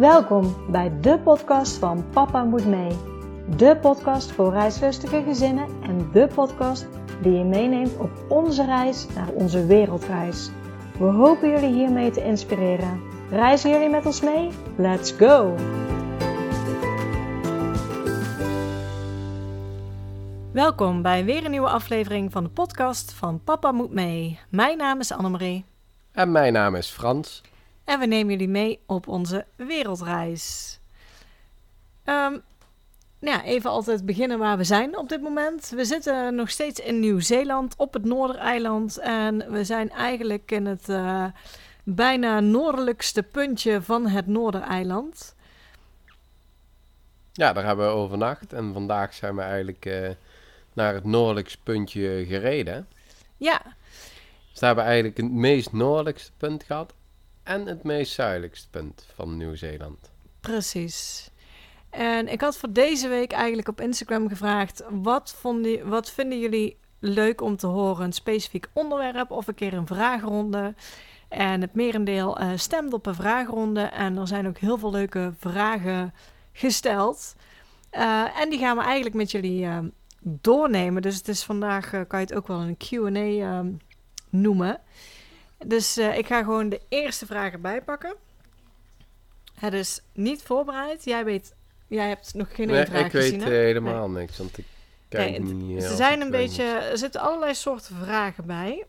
Welkom bij de podcast van Papa Moet Mee. De podcast voor reislustige gezinnen en de podcast die je meeneemt op onze reis naar onze wereldreis. We hopen jullie hiermee te inspireren. Reizen jullie met ons mee? Let's go! Welkom bij weer een nieuwe aflevering van de podcast van Papa Moet Mee. Mijn naam is Annemarie. En mijn naam is Frans. En we nemen jullie mee op onze wereldreis. Ja, even altijd beginnen waar we zijn op dit moment. We zitten nog steeds in Nieuw-Zeeland op het Noordereiland. En we zijn eigenlijk in het uh, bijna noordelijkste puntje van het Noordereiland. Ja, daar hebben we overnacht. En vandaag zijn we eigenlijk uh, naar het noordelijkste puntje gereden. Ja. Dus daar hebben we eigenlijk het meest noordelijkste punt gehad en het meest zuidelijkste punt van Nieuw-Zeeland. Precies. En ik had voor deze week eigenlijk op Instagram gevraagd: wat, vonden, wat vinden jullie leuk om te horen? Een specifiek onderwerp of een keer een vraagronde? En het merendeel uh, stemt op een vraagronde. En er zijn ook heel veel leuke vragen gesteld. Uh, en die gaan we eigenlijk met jullie uh, doornemen. Dus het is vandaag, kan je het ook wel een QA noemen. Dus uh, ik ga gewoon de eerste vraag erbij pakken. Het is niet voorbereid. Jij weet, jij hebt nog geen nee, vraag ik gezien. Ik weet uh, helemaal nee. niks, want ik kijk nee, niet. Ze zijn een beetje, er zitten allerlei soorten vragen bij.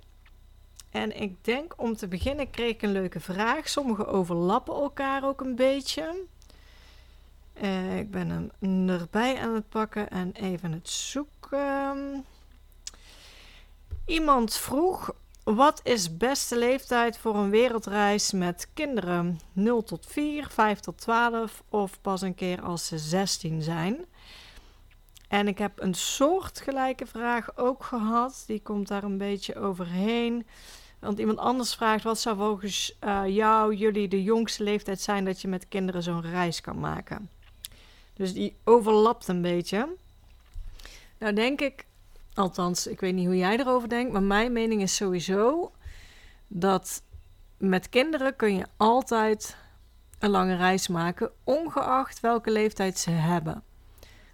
En ik denk om te beginnen kreeg ik een leuke vraag. Sommige overlappen elkaar ook een beetje. Uh, ik ben hem erbij aan het pakken en even het zoeken. Iemand vroeg wat is beste leeftijd voor een wereldreis met kinderen? 0 tot 4, 5 tot 12 of pas een keer als ze 16 zijn? En ik heb een soortgelijke vraag ook gehad. Die komt daar een beetje overheen. Want iemand anders vraagt: wat zou volgens uh, jou, jullie, de jongste leeftijd zijn dat je met kinderen zo'n reis kan maken? Dus die overlapt een beetje. Nou, denk ik Althans, ik weet niet hoe jij erover denkt, maar mijn mening is sowieso dat met kinderen kun je altijd een lange reis maken, ongeacht welke leeftijd ze hebben.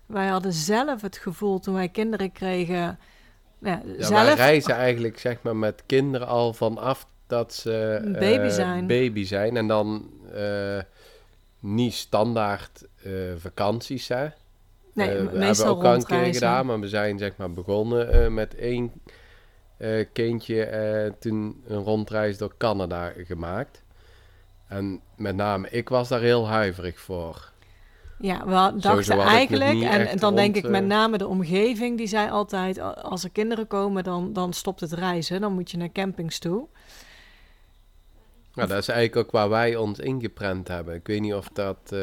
Wij hadden zelf het gevoel toen wij kinderen kregen. Ja, ja zelf... wij reizen eigenlijk zeg maar met kinderen al vanaf dat ze baby, uh, zijn. baby zijn. En dan uh, niet standaard uh, vakanties, hè. Nee, uh, we hebben ook al een keer gedaan, maar we zijn zeg maar begonnen uh, met één uh, kindje toen een rondreis door Canada gemaakt. En met name, ik was daar heel huiverig voor. Ja, we dachten eigenlijk, en dan denk ik met name de omgeving, die zei altijd, als er kinderen komen, dan, dan stopt het reizen, dan moet je naar campings toe. Nou, dat is eigenlijk ook waar wij ons ingeprent hebben. Ik weet niet of dat...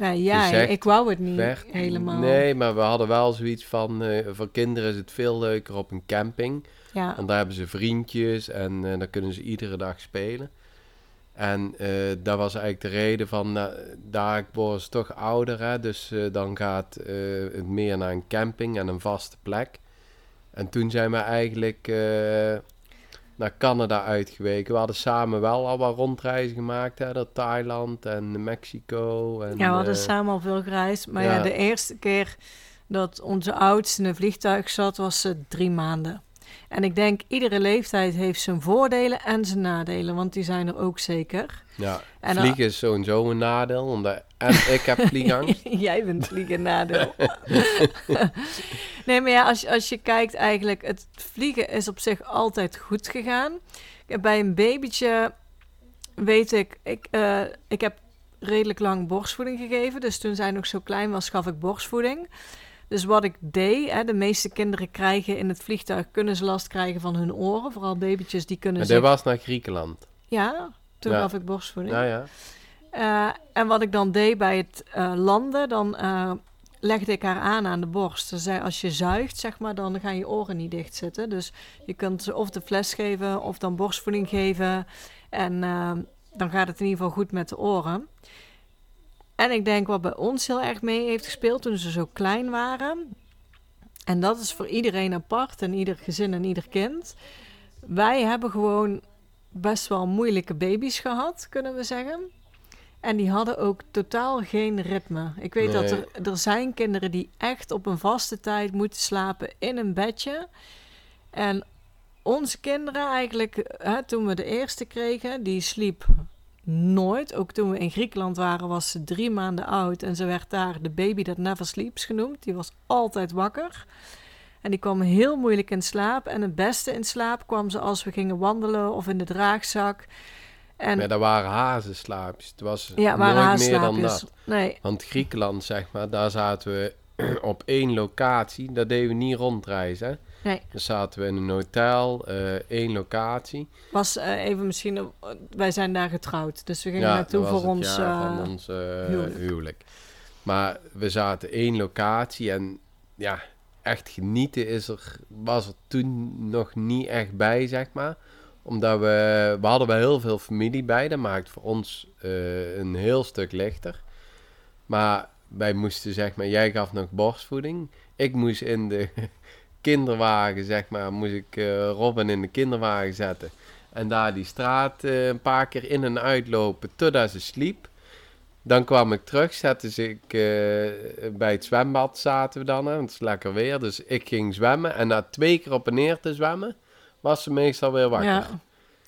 Nee, ja, ik wou het niet werd. helemaal. Nee, maar we hadden wel zoiets van... Uh, voor kinderen is het veel leuker op een camping. Ja. Want daar hebben ze vriendjes en uh, dan kunnen ze iedere dag spelen. En uh, dat was eigenlijk de reden van... daar worden ze toch ouder, hè, dus dan gaat het meer naar een camping en een vaste plek. En toen zijn we eigenlijk naar Canada uitgeweken. We hadden samen wel al wat rondreizen gemaakt. Hè, door Thailand en Mexico. En, ja, we hadden uh, samen al veel gereisd. Maar ja. ja. de eerste keer dat onze oudste in een vliegtuig zat, was ze drie maanden. En ik denk, iedere leeftijd heeft zijn voordelen en zijn nadelen. Want die zijn er ook zeker. Ja, en vliegen is sowieso een nadeel. Omdat, en ik heb vliegangst. Jij bent vliegen nadeel. nee, maar ja, als, als je kijkt eigenlijk... Het vliegen is op zich altijd goed gegaan. Bij een babytje weet ik... Ik, uh, ik heb redelijk lang borstvoeding gegeven. Dus toen zij nog zo klein was, gaf ik borstvoeding. Dus wat ik deed, hè, de meeste kinderen krijgen in het vliegtuig... kunnen ze last krijgen van hun oren. Vooral babytjes, die kunnen Maar dit was naar Griekenland. Ja, toen Ja. gaf ik borstvoeding. Ja, ja. Eh, en wat ik dan deed bij het eh, landen, dan eh, legde ik haar aan aan de borst. Ze zei, als je zuigt, zeg maar, dan gaan je oren niet dicht zitten. Dus je kunt ze of de fles geven of dan borstvoeding geven. En dan gaat het in ieder geval goed met de oren. En ik denk wat bij ons heel erg mee heeft gespeeld toen ze zo klein waren. En dat is voor iedereen apart en ieder gezin en ieder kind. Wij hebben gewoon best wel moeilijke baby's gehad, kunnen we zeggen. En die hadden ook totaal geen ritme. Ik weet dat er, er zijn kinderen die echt op een vaste tijd moeten slapen in een bedje. En onze kinderen eigenlijk, hè, toen we de eerste kregen, die sliep nooit. Ook toen we in Griekenland waren, was ze drie maanden oud. En ze werd daar de baby that never sleeps genoemd. Die was altijd wakker. En die kwam heel moeilijk in slaap. En het beste in slaap kwam ze als we gingen wandelen of in de draagzak. En, nee, dat waren hazenslaapjes. Het was ja, nooit meer dan dat. Nee. Want Griekenland, zeg maar, daar zaten we op één locatie. Daar deden we niet rondreizen. Nee. Dan zaten we in een hotel, uh, één locatie. Was uh, even misschien, uh, wij zijn daar getrouwd, dus we gingen ja, naartoe voor ons, van ons huwelijk. huwelijk. Maar we zaten één locatie en ja, echt genieten is er, was er toen nog niet echt bij, zeg maar omdat we, we hadden wel heel veel familie bij. Dat maakt voor ons een heel stuk lichter. Maar wij moesten, zeg maar, jij gaf nog borstvoeding. Ik moest in de kinderwagen, zeg maar, moest ik uh, Robin in de kinderwagen zetten. En daar die straat uh, een paar keer in en uitlopen totdat ze sliep. Dan kwam ik terug, zette ze ik bij het zwembad zaten we dan, hè, het is lekker weer. Dus ik ging zwemmen en na twee keer op en neer te zwemmen, was ze meestal weer wakker.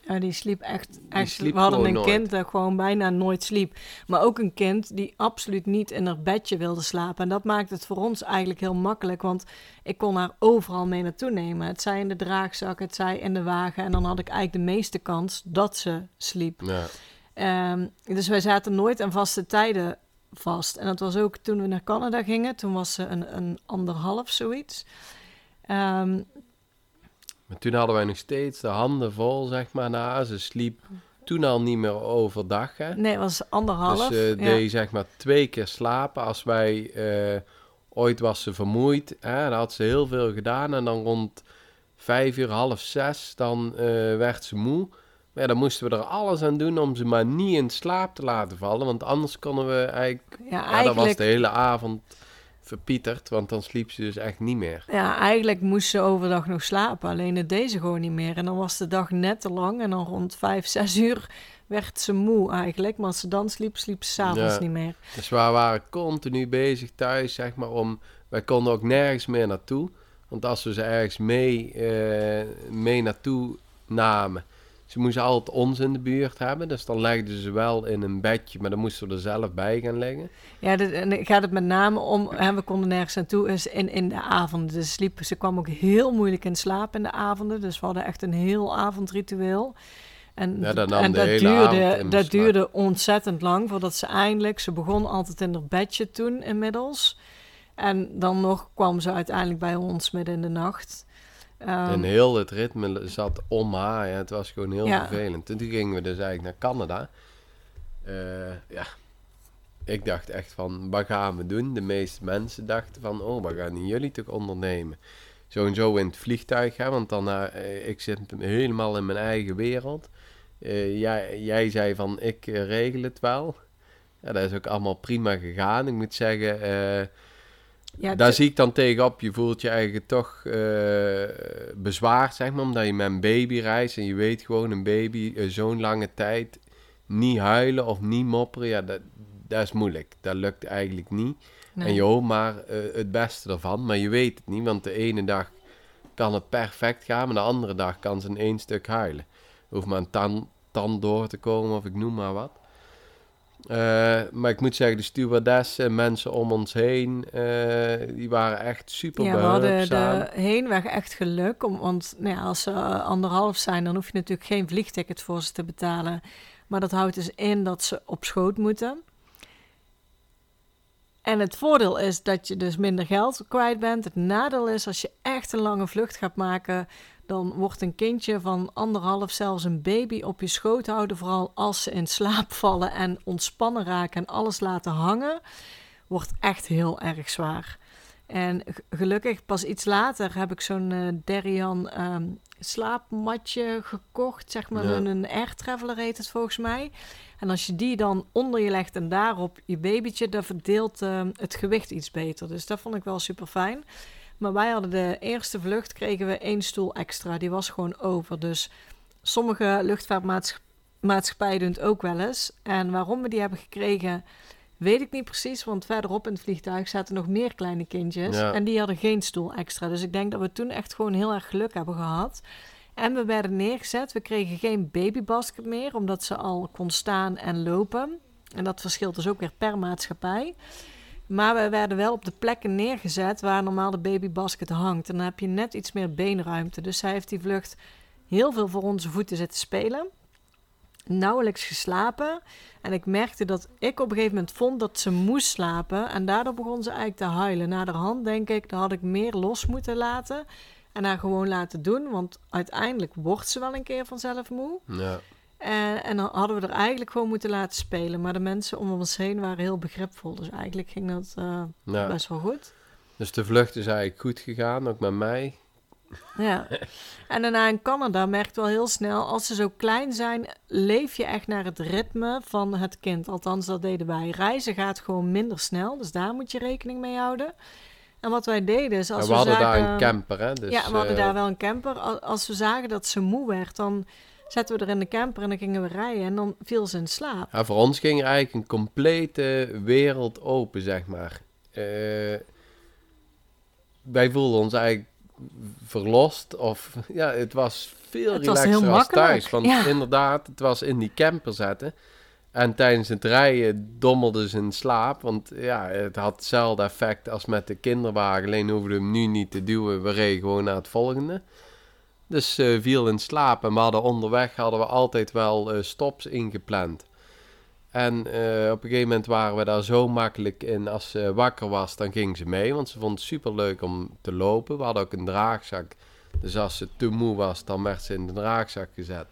Ja, die sliep echt. echt we hadden een kind dat gewoon bijna nooit sliep. Maar ook een kind die absoluut niet in haar bedje wilde slapen. En dat maakt het voor ons eigenlijk heel makkelijk. Want ik kon haar overal mee naartoe nemen. Het zij in de draagzak, het zij in de wagen. En dan had ik eigenlijk de meeste kans dat ze sliep. Ja. Um, dus wij zaten nooit aan vaste tijden vast. En dat was ook toen we naar Canada gingen. Toen was ze een, een anderhalf zoiets. Um, maar toen hadden wij nog steeds de handen vol, zeg maar, na. Ze sliep toen al niet meer overdag, hè? Nee, het was anderhalf. Dus uh, deed zeg maar twee keer slapen. Als wij... Uh, ooit was ze vermoeid, hè? Dan had ze heel veel gedaan. En dan rond vijf uur, half zes, dan uh, werd ze moe. Maar ja, dan moesten we er alles aan doen om ze maar niet in slaap te laten vallen. Want anders konden we eigenlijk... Ja, ja eigenlijk... dat was de hele avond verpieterd, want dan sliep ze dus echt niet meer. Ja, eigenlijk moest ze overdag nog slapen, alleen het deed ze gewoon niet meer. En dan was de dag net te lang en dan rond vijf, zes uur werd ze moe eigenlijk. Maar als ze dan sliep, sliep ze s'avonds ja. niet meer. Dus we waren continu bezig thuis, zeg maar, om... Wij konden ook nergens meer naartoe. Want als we ze ergens mee, uh, mee naartoe namen, ze moesten altijd ons in de buurt hebben. Dus dan legden ze wel in een bedje, maar dan moesten we er zelf bij gaan liggen. Ja, dat, en gaat het met name om, hè, we konden nergens naartoe, is in, in de avonden. Dus sliep, ze kwam ook heel moeilijk in slaap in de avonden. Dus we hadden echt een heel avondritueel. En, ja, dat, en dat, duurde, dat duurde ontzettend lang voordat ze eindelijk, ze begon altijd in haar bedje toen inmiddels. En dan nog kwam ze uiteindelijk bij ons midden in de nacht. Um, en heel het ritme zat om haar. Ja, het was gewoon heel vervelend. Toen gingen we dus eigenlijk naar Canada. Uh, ja, ik dacht echt van, wat gaan we doen? De meeste mensen dachten van, oh, wat gaan jullie toch ondernemen? Zo en zo in het vliegtuig gaan, want dan, uh, ik zit helemaal in mijn eigen wereld. Uh, jij, jij zei van, ik regel het wel. Ja, dat is ook allemaal prima gegaan. Ik moet zeggen, ja, Daar zie ik dan tegenop. Je voelt je eigenlijk toch uh, bezwaard, zeg maar, omdat je met een baby reist en je weet gewoon een baby uh, zo'n lange tijd niet huilen of niet mopperen. Ja, dat, dat is moeilijk. Dat lukt eigenlijk niet. En je hoopt maar uh, het beste ervan, maar je weet het niet, want de ene dag kan het perfect gaan, maar de andere dag kan ze in één stuk huilen. Hoeft maar een tand, tand door te komen of ik noem maar wat. Uh, maar ik moet zeggen, de stewardessen, mensen om ons heen, uh, die waren echt super ja, we hadden de heenweg echt geluk. Om, want nou ja, als ze anderhalf zijn, dan hoef je natuurlijk geen vliegticket voor ze te betalen. Maar dat houdt dus in dat ze op schoot moeten. En het voordeel is dat je dus minder geld kwijt bent. Het nadeel is als je echt een lange vlucht gaat maken, dan wordt een kindje van anderhalf, zelfs een baby, op je schoot houden. Vooral als ze in slaap vallen en ontspannen raken en alles laten hangen, wordt echt heel erg zwaar. En gelukkig pas iets later heb ik zo'n uh, Derian ehm, slaapmatje gekocht. Zeg maar ja. een air traveler heet het volgens mij. En als je die dan onder je legt en daarop je babytje, dan verdeelt uh, het gewicht iets beter. Dus dat vond ik wel super fijn. Maar wij hadden de eerste vlucht, kregen we één stoel extra. Die was gewoon over. Dus sommige luchtvaartmaatschappijen maatschappij doen het ook wel eens. En waarom we die hebben gekregen, weet ik niet precies. Want verderop in het vliegtuig zaten nog meer kleine kindjes. Ja. En die hadden geen stoel extra. Dus ik denk dat we toen echt gewoon heel erg geluk hebben gehad. En we werden neergezet. We kregen geen babybasket meer, omdat ze al kon staan en lopen. En dat verschilt dus ook weer per maatschappij. Maar we werden wel op de plekken neergezet waar normaal de babybasket hangt. En dan heb je net iets meer beenruimte. Dus zij heeft die vlucht heel veel voor onze voeten zitten spelen. Nauwelijks geslapen. En ik merkte dat ik op een gegeven moment vond dat ze moest slapen. En daardoor begon ze eigenlijk te huilen. Naderhand denk ik, dan had ik meer los moeten laten. En haar gewoon laten doen. Want uiteindelijk wordt ze wel een keer vanzelf moe. Ja. En, en dan hadden we er eigenlijk gewoon moeten laten spelen. Maar de mensen om ons heen waren heel begripvol. Dus eigenlijk ging dat eh, Ja. best wel goed. Dus de vlucht is eigenlijk goed gegaan, ook met mij. Ja. En daarna in Canada merkt wel heel snel, als ze zo klein zijn, leef je echt naar het ritme van het kind. Althans, dat deden wij. Reizen gaat gewoon minder snel, dus daar moet je rekening mee houden. En wat wij deden is, als we, we hadden zagen... daar een camper, hè? Dus, ja, we hadden eh, daar wel een camper. Al- Als we zagen dat ze moe werd, dan zetten we er in de camper en dan gingen we rijden. En dan viel ze in slaap. Ja, voor ons ging er eigenlijk een complete wereld open, zeg maar. Eh, wij voelden ons eigenlijk verlost. Of ja, het was veel Het was relaxer heel als thuis. Want ja. inderdaad, het was in die camper zetten. En tijdens het rijden dommelde ze in slaap. Want ja, het had hetzelfde effect als met de kinderwagen. Alleen hoefden we hem nu niet te duwen. We reden gewoon naar het volgende. Dus eh viel in slaap. En we hadden onderweg hadden we altijd wel eh, stops ingepland. En eh, op een gegeven moment waren we daar zo makkelijk in. Als ze wakker was, dan ging ze mee. Want ze vond het super leuk om te lopen. We hadden ook een draagzak. Dus als ze te moe was, dan werd ze in de draagzak gezet.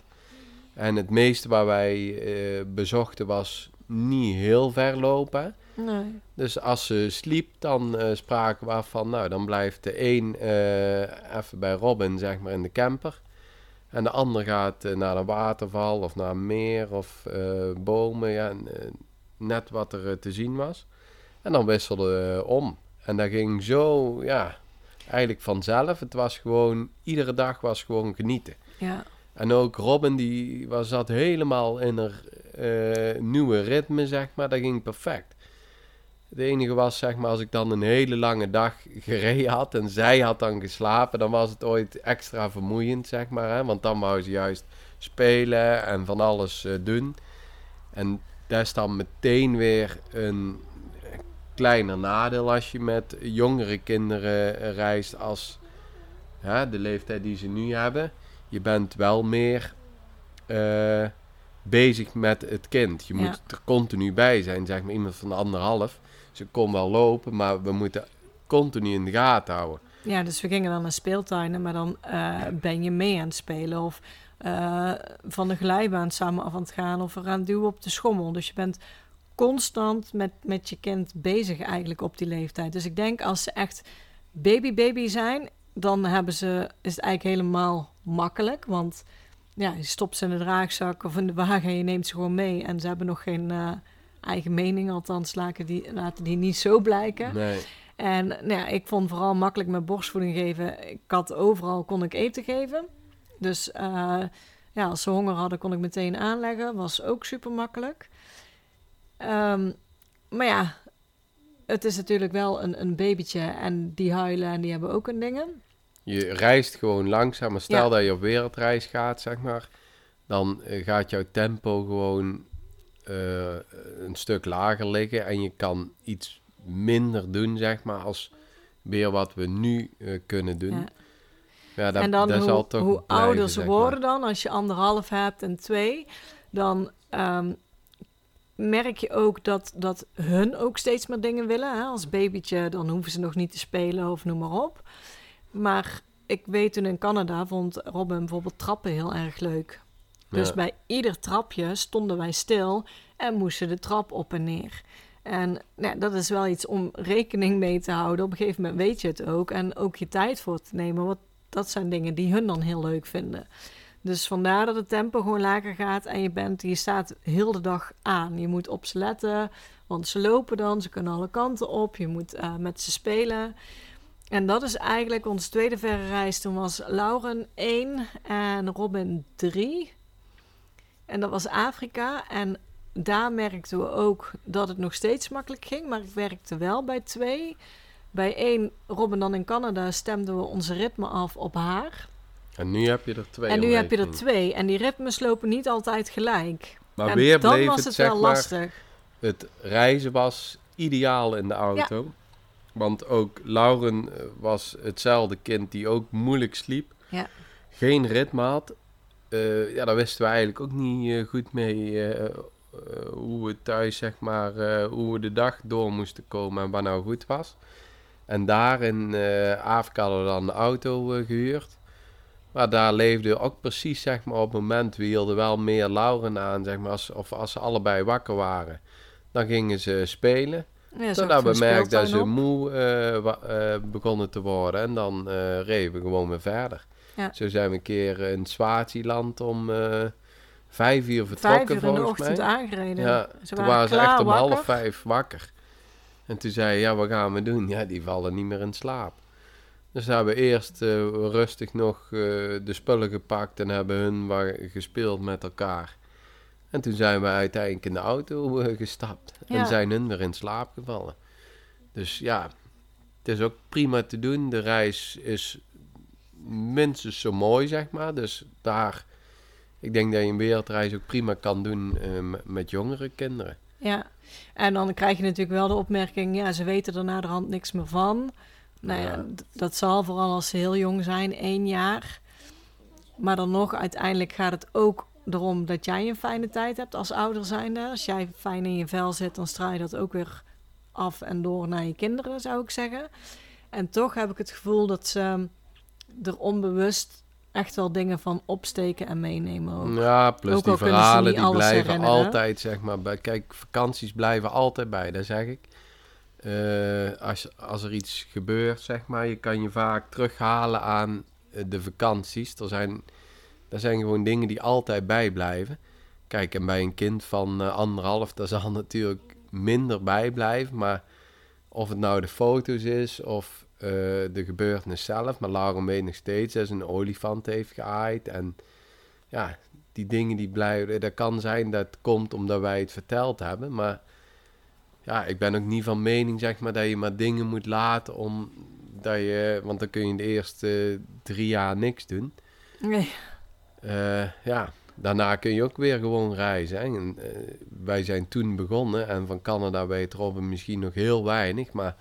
En het meeste waar wij bezochten was niet heel ver lopen. Nee. Dus als ze sliep, dan eh, spraken we af van, nou, dan blijft de een eh, even bij Robin, zeg maar, in de camper. En de ander gaat eh, naar een waterval of naar een meer of bomen, ja, net wat er te zien was. En dan wisselden we om. En dat ging zo, ja, eigenlijk vanzelf. Het was gewoon, iedere dag was gewoon genieten. Ja. En ook Robin, die was, zat helemaal in haar eh, nieuwe ritme, zeg maar. Dat ging perfect. Het enige was, zeg maar, als ik dan een hele lange dag gereden had en zij had dan geslapen, dan was het ooit extra vermoeiend, zeg maar. Hè? Want dan wou ze juist spelen en van alles eh, doen. En dat is dan meteen weer een kleiner nadeel als je met jongere kinderen reist als hè, de leeftijd die ze nu hebben. Je bent wel meer eh, bezig met het kind. Je Ja. moet er continu bij zijn, zeg maar iemand van anderhalf. Ze kon wel lopen, maar we moeten continu in de gaten houden. Ja, dus we gingen dan naar speeltuinen, maar dan eh, ben je mee aan het spelen. Of eh, van de glijbaan samen af aan het gaan. Of we gaan duwen op de schommel. Dus je bent constant met, met je kind bezig eigenlijk op die leeftijd. Dus ik denk als ze echt baby-baby zijn, dan hebben ze, is het eigenlijk helemaal makkelijk. Want ja, je stopt ze in de draagzak of in de wagen en je neemt ze gewoon mee. En ze hebben nog geen eh, eigen mening, althans laten die, laten die niet zo blijken. Nee. En nou ja, ik vond vooral makkelijk met borstvoeding geven. Ik had overal kon ik eten geven. Dus eh, ja, als ze honger hadden, kon ik meteen aanleggen. Was ook super makkelijk. Ehm, maar ja, het is natuurlijk wel een, een babytje en die huilen en die hebben ook een dingen. Je reist gewoon langzaam. Maar stel Ja. dat je op wereldreis gaat, zeg maar. Dan eh, gaat jouw tempo gewoon eh, een stuk lager liggen. En je kan iets minder doen, zeg maar, als weer wat we nu eh, kunnen doen. Ja. Ja, dat, en dan dat hoe, zal toch hoe blijven, ouder ze maar. worden dan, als je anderhalf hebt en twee, dan ehm, merk je ook dat, dat hun ook steeds meer dingen willen. Hè? Als babytje, dan hoeven ze nog niet te spelen of noem maar op. Maar ik weet toen in Canada vond Robin bijvoorbeeld trappen heel erg leuk. Dus Ja. bij ieder trapje stonden wij stil en moesten de trap op en neer. En nou, dat is wel iets om rekening mee te houden. Op een gegeven moment weet je het ook. En ook je tijd voor te nemen. Want dat zijn dingen die hun dan heel leuk vinden. Dus vandaar dat het tempo gewoon lager gaat. En je, bent, je staat heel de dag aan. Je moet op ze letten. Want ze lopen dan. Ze kunnen alle kanten op. Je moet eh, met ze spelen. En dat is eigenlijk onze tweede verre reis. Toen was Lauren 1 en Robin 3. En dat was Afrika. En daar merkten we ook dat het nog steeds makkelijk ging. Maar ik werkte wel bij twee. Bij één, Robin dan in Canada, stemden we onze ritme af op haar. En nu heb je er twee. En nu heb je er twee. En die ritmes lopen niet altijd gelijk. Maar en weer dan bleef was het, het wel maar, lastig. Het reizen was ideaal in de auto. Want ook Lauren eh, was hetzelfde kind die ook moeilijk sliep. Ja. Geen ritme had. Eh, ja, daar wisten we eigenlijk ook niet eh, goed mee hoe we thuis, zeg maar, hoe we de dag door moesten komen en wat nou goed was. En daar in Afrika hadden we dan een auto eh, gehuurd. Maar daar leefde ook precies, zeg maar, op het moment, we hielden wel meer Lauren aan, zeg maar, als, of als ze allebei wakker waren. Dan gingen ze spelen. Ja, zo Totdat we merkten dat ze op. moe eh, wa- eh, begonnen te worden. En dan eh reden we gewoon weer verder. Ja. Zo zijn we een keer in Swaziland om vijf uur Vijf vertrokken uur in de ochtend mij. aangereden. Ja, Ze toen waren waren ze echt om half wakker. vijf wakker. En toen zei je, ja, wat gaan we doen? Ja, die vallen niet meer in slaap. Dus hebben we eerst rustig nog de spullen gepakt en hebben hun gespeeld met elkaar. En toen zijn we uiteindelijk in de auto eh, gestapt Ja. en zijn hun weer in slaap gevallen. Dus ja, het is ook prima te doen. De reis is minstens zo mooi, zeg maar. Dus daar, ik denk dat je een wereldreis ook prima kan doen eh, met- jongere kinderen. Ja, en dan krijg je natuurlijk wel de opmerking, ja, ze weten er na de hand niks meer van. Nou ja, dat zal vooral als ze heel jong zijn, één jaar. Maar dan nog, uiteindelijk gaat het ook erom dat jij een fijne tijd hebt als ouder zijnde. Als jij fijn in je vel zit, dan straal je dat ook weer af en door naar je kinderen, zou ik zeggen. En toch heb ik het gevoel dat ze er onbewust echt wel dingen van opsteken en meenemen ook. Ja, plus Ook die verhalen die blijven herinneren. altijd, zeg maar. Bij, kijk, vakanties blijven altijd bij, dat zeg ik. Eh, als, als er iets gebeurt, zeg maar, je kan je vaak terughalen aan eh, de vakanties. Er zijn, er zijn gewoon dingen die altijd bijblijven. Kijk, en bij een kind van eh, anderhalf, daar zal natuurlijk minder bijblijven. Maar of het nou de foto's is of eh, de gebeurtenis zelf. Maar Lauren weet nog steeds dat ze een olifant heeft geaaid. En ja, die dingen die blijven. Dat kan zijn dat komt omdat wij het verteld hebben. Maar ja, ik ben ook niet van mening, zeg maar, dat je maar dingen moet laten om dat je. Want dan kun je in de eerste drie jaar niks doen. Nee. Eh, ja, daarna kun je ook weer gewoon reizen. Hè. En, eh, wij zijn toen begonnen en van Canada weet Robin misschien nog heel weinig. Maar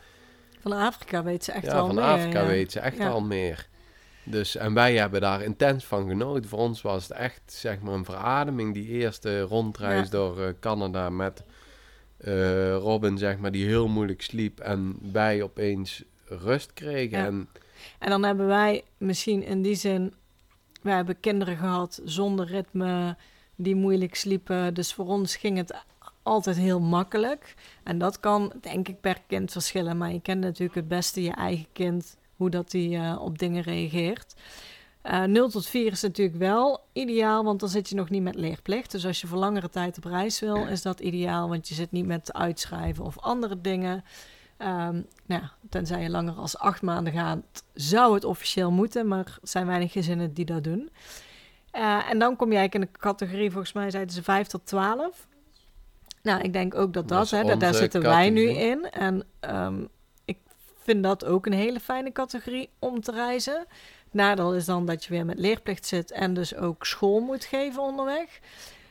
Van Afrika weet ze echt ja, wel van meer. Afrika ja. weet ze echt Ja. al meer. Dus, en wij hebben daar intens van genoten. Voor ons was het echt zeg maar, een verademing. Die eerste rondreis door eh, Canada met Robin, zeg maar, die heel moeilijk sliep. En wij opeens rust kregen. En En dan hebben wij misschien in die zin... Wij hebben kinderen gehad zonder ritme, die moeilijk sliepen. Dus voor ons ging het altijd heel makkelijk. En dat kan, denk ik, per kind verschillen. Maar je kent natuurlijk het beste je eigen kind, hoe dat die eh, op dingen reageert. Eh 0 tot 4 is natuurlijk wel ideaal, want dan zit je nog niet met leerplicht. Dus als je voor langere tijd op reis wil, is dat ideaal, want je zit niet met uitschrijven of andere dingen. Ehm, nou tenzij je langer als acht maanden gaat, zou het officieel moeten, maar er zijn weinig gezinnen die dat doen. Eh, en dan kom jij in de categorie, volgens mij zeiden ze 5 tot 12. Nou, ik denk ook dat Dat dat, hè, daar zitten wij nu in. En ehm, ik vind dat ook een hele fijne categorie om te reizen. Het nadeel is dan dat je weer met leerplicht zit en dus ook school moet geven onderweg.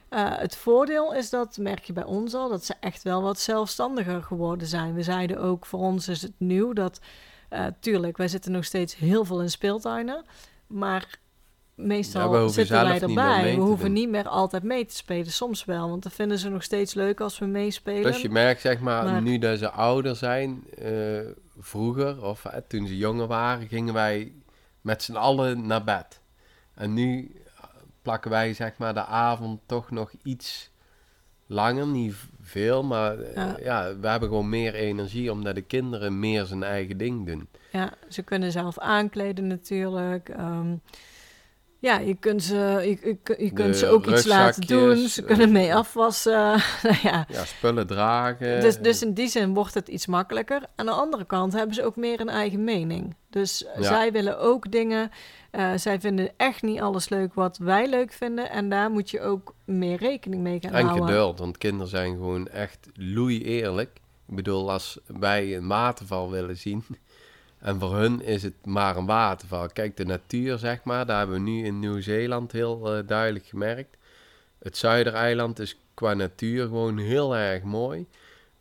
Eh, het voordeel is dat, merk je bij ons al, dat ze echt wel wat zelfstandiger geworden zijn. We zeiden ook, voor ons is het nieuw dat, eh, tuurlijk, wij zitten nog steeds heel veel in speeltuinen, maar meestal Ja, zitten wij erbij. We hoeven doen. niet meer altijd mee te spelen, soms wel, want dat vinden ze nog steeds leuk als we meespelen. Dus je merkt, zeg maar, Maar- nu dat ze ouder zijn, eh, vroeger, of toen ze jonger waren, gingen wij met z'n allen naar bed. En nu plakken wij, zeg maar, de avond toch nog iets langer, niet veel, maar eh, Ja. ja. we hebben gewoon meer energie, omdat de kinderen meer zijn eigen ding doen. Ja, ze kunnen zelf aankleden natuurlijk. Ehm, Ja, je kunt ze, je, je, je kunt De ze ook iets laten doen. Ze kunnen eh, mee afwassen. nou ja. Ja, spullen dragen. Dus, dus in die zin wordt het iets makkelijker. Aan de andere kant hebben ze ook meer een eigen mening. Dus Ja. zij willen ook dingen. eh, zij vinden echt niet alles leuk wat wij leuk vinden. En daar moet je ook meer rekening mee gaan En houden. geduld, want kinderen zijn gewoon echt loei eerlijk. Ik bedoel, als wij een waterval willen zien, en voor hun is het maar een waterval. Kijk, de natuur, zeg maar, daar hebben we nu in Nieuw-Zeeland heel eh, duidelijk gemerkt. Het Zuidereiland is qua natuur gewoon heel erg mooi.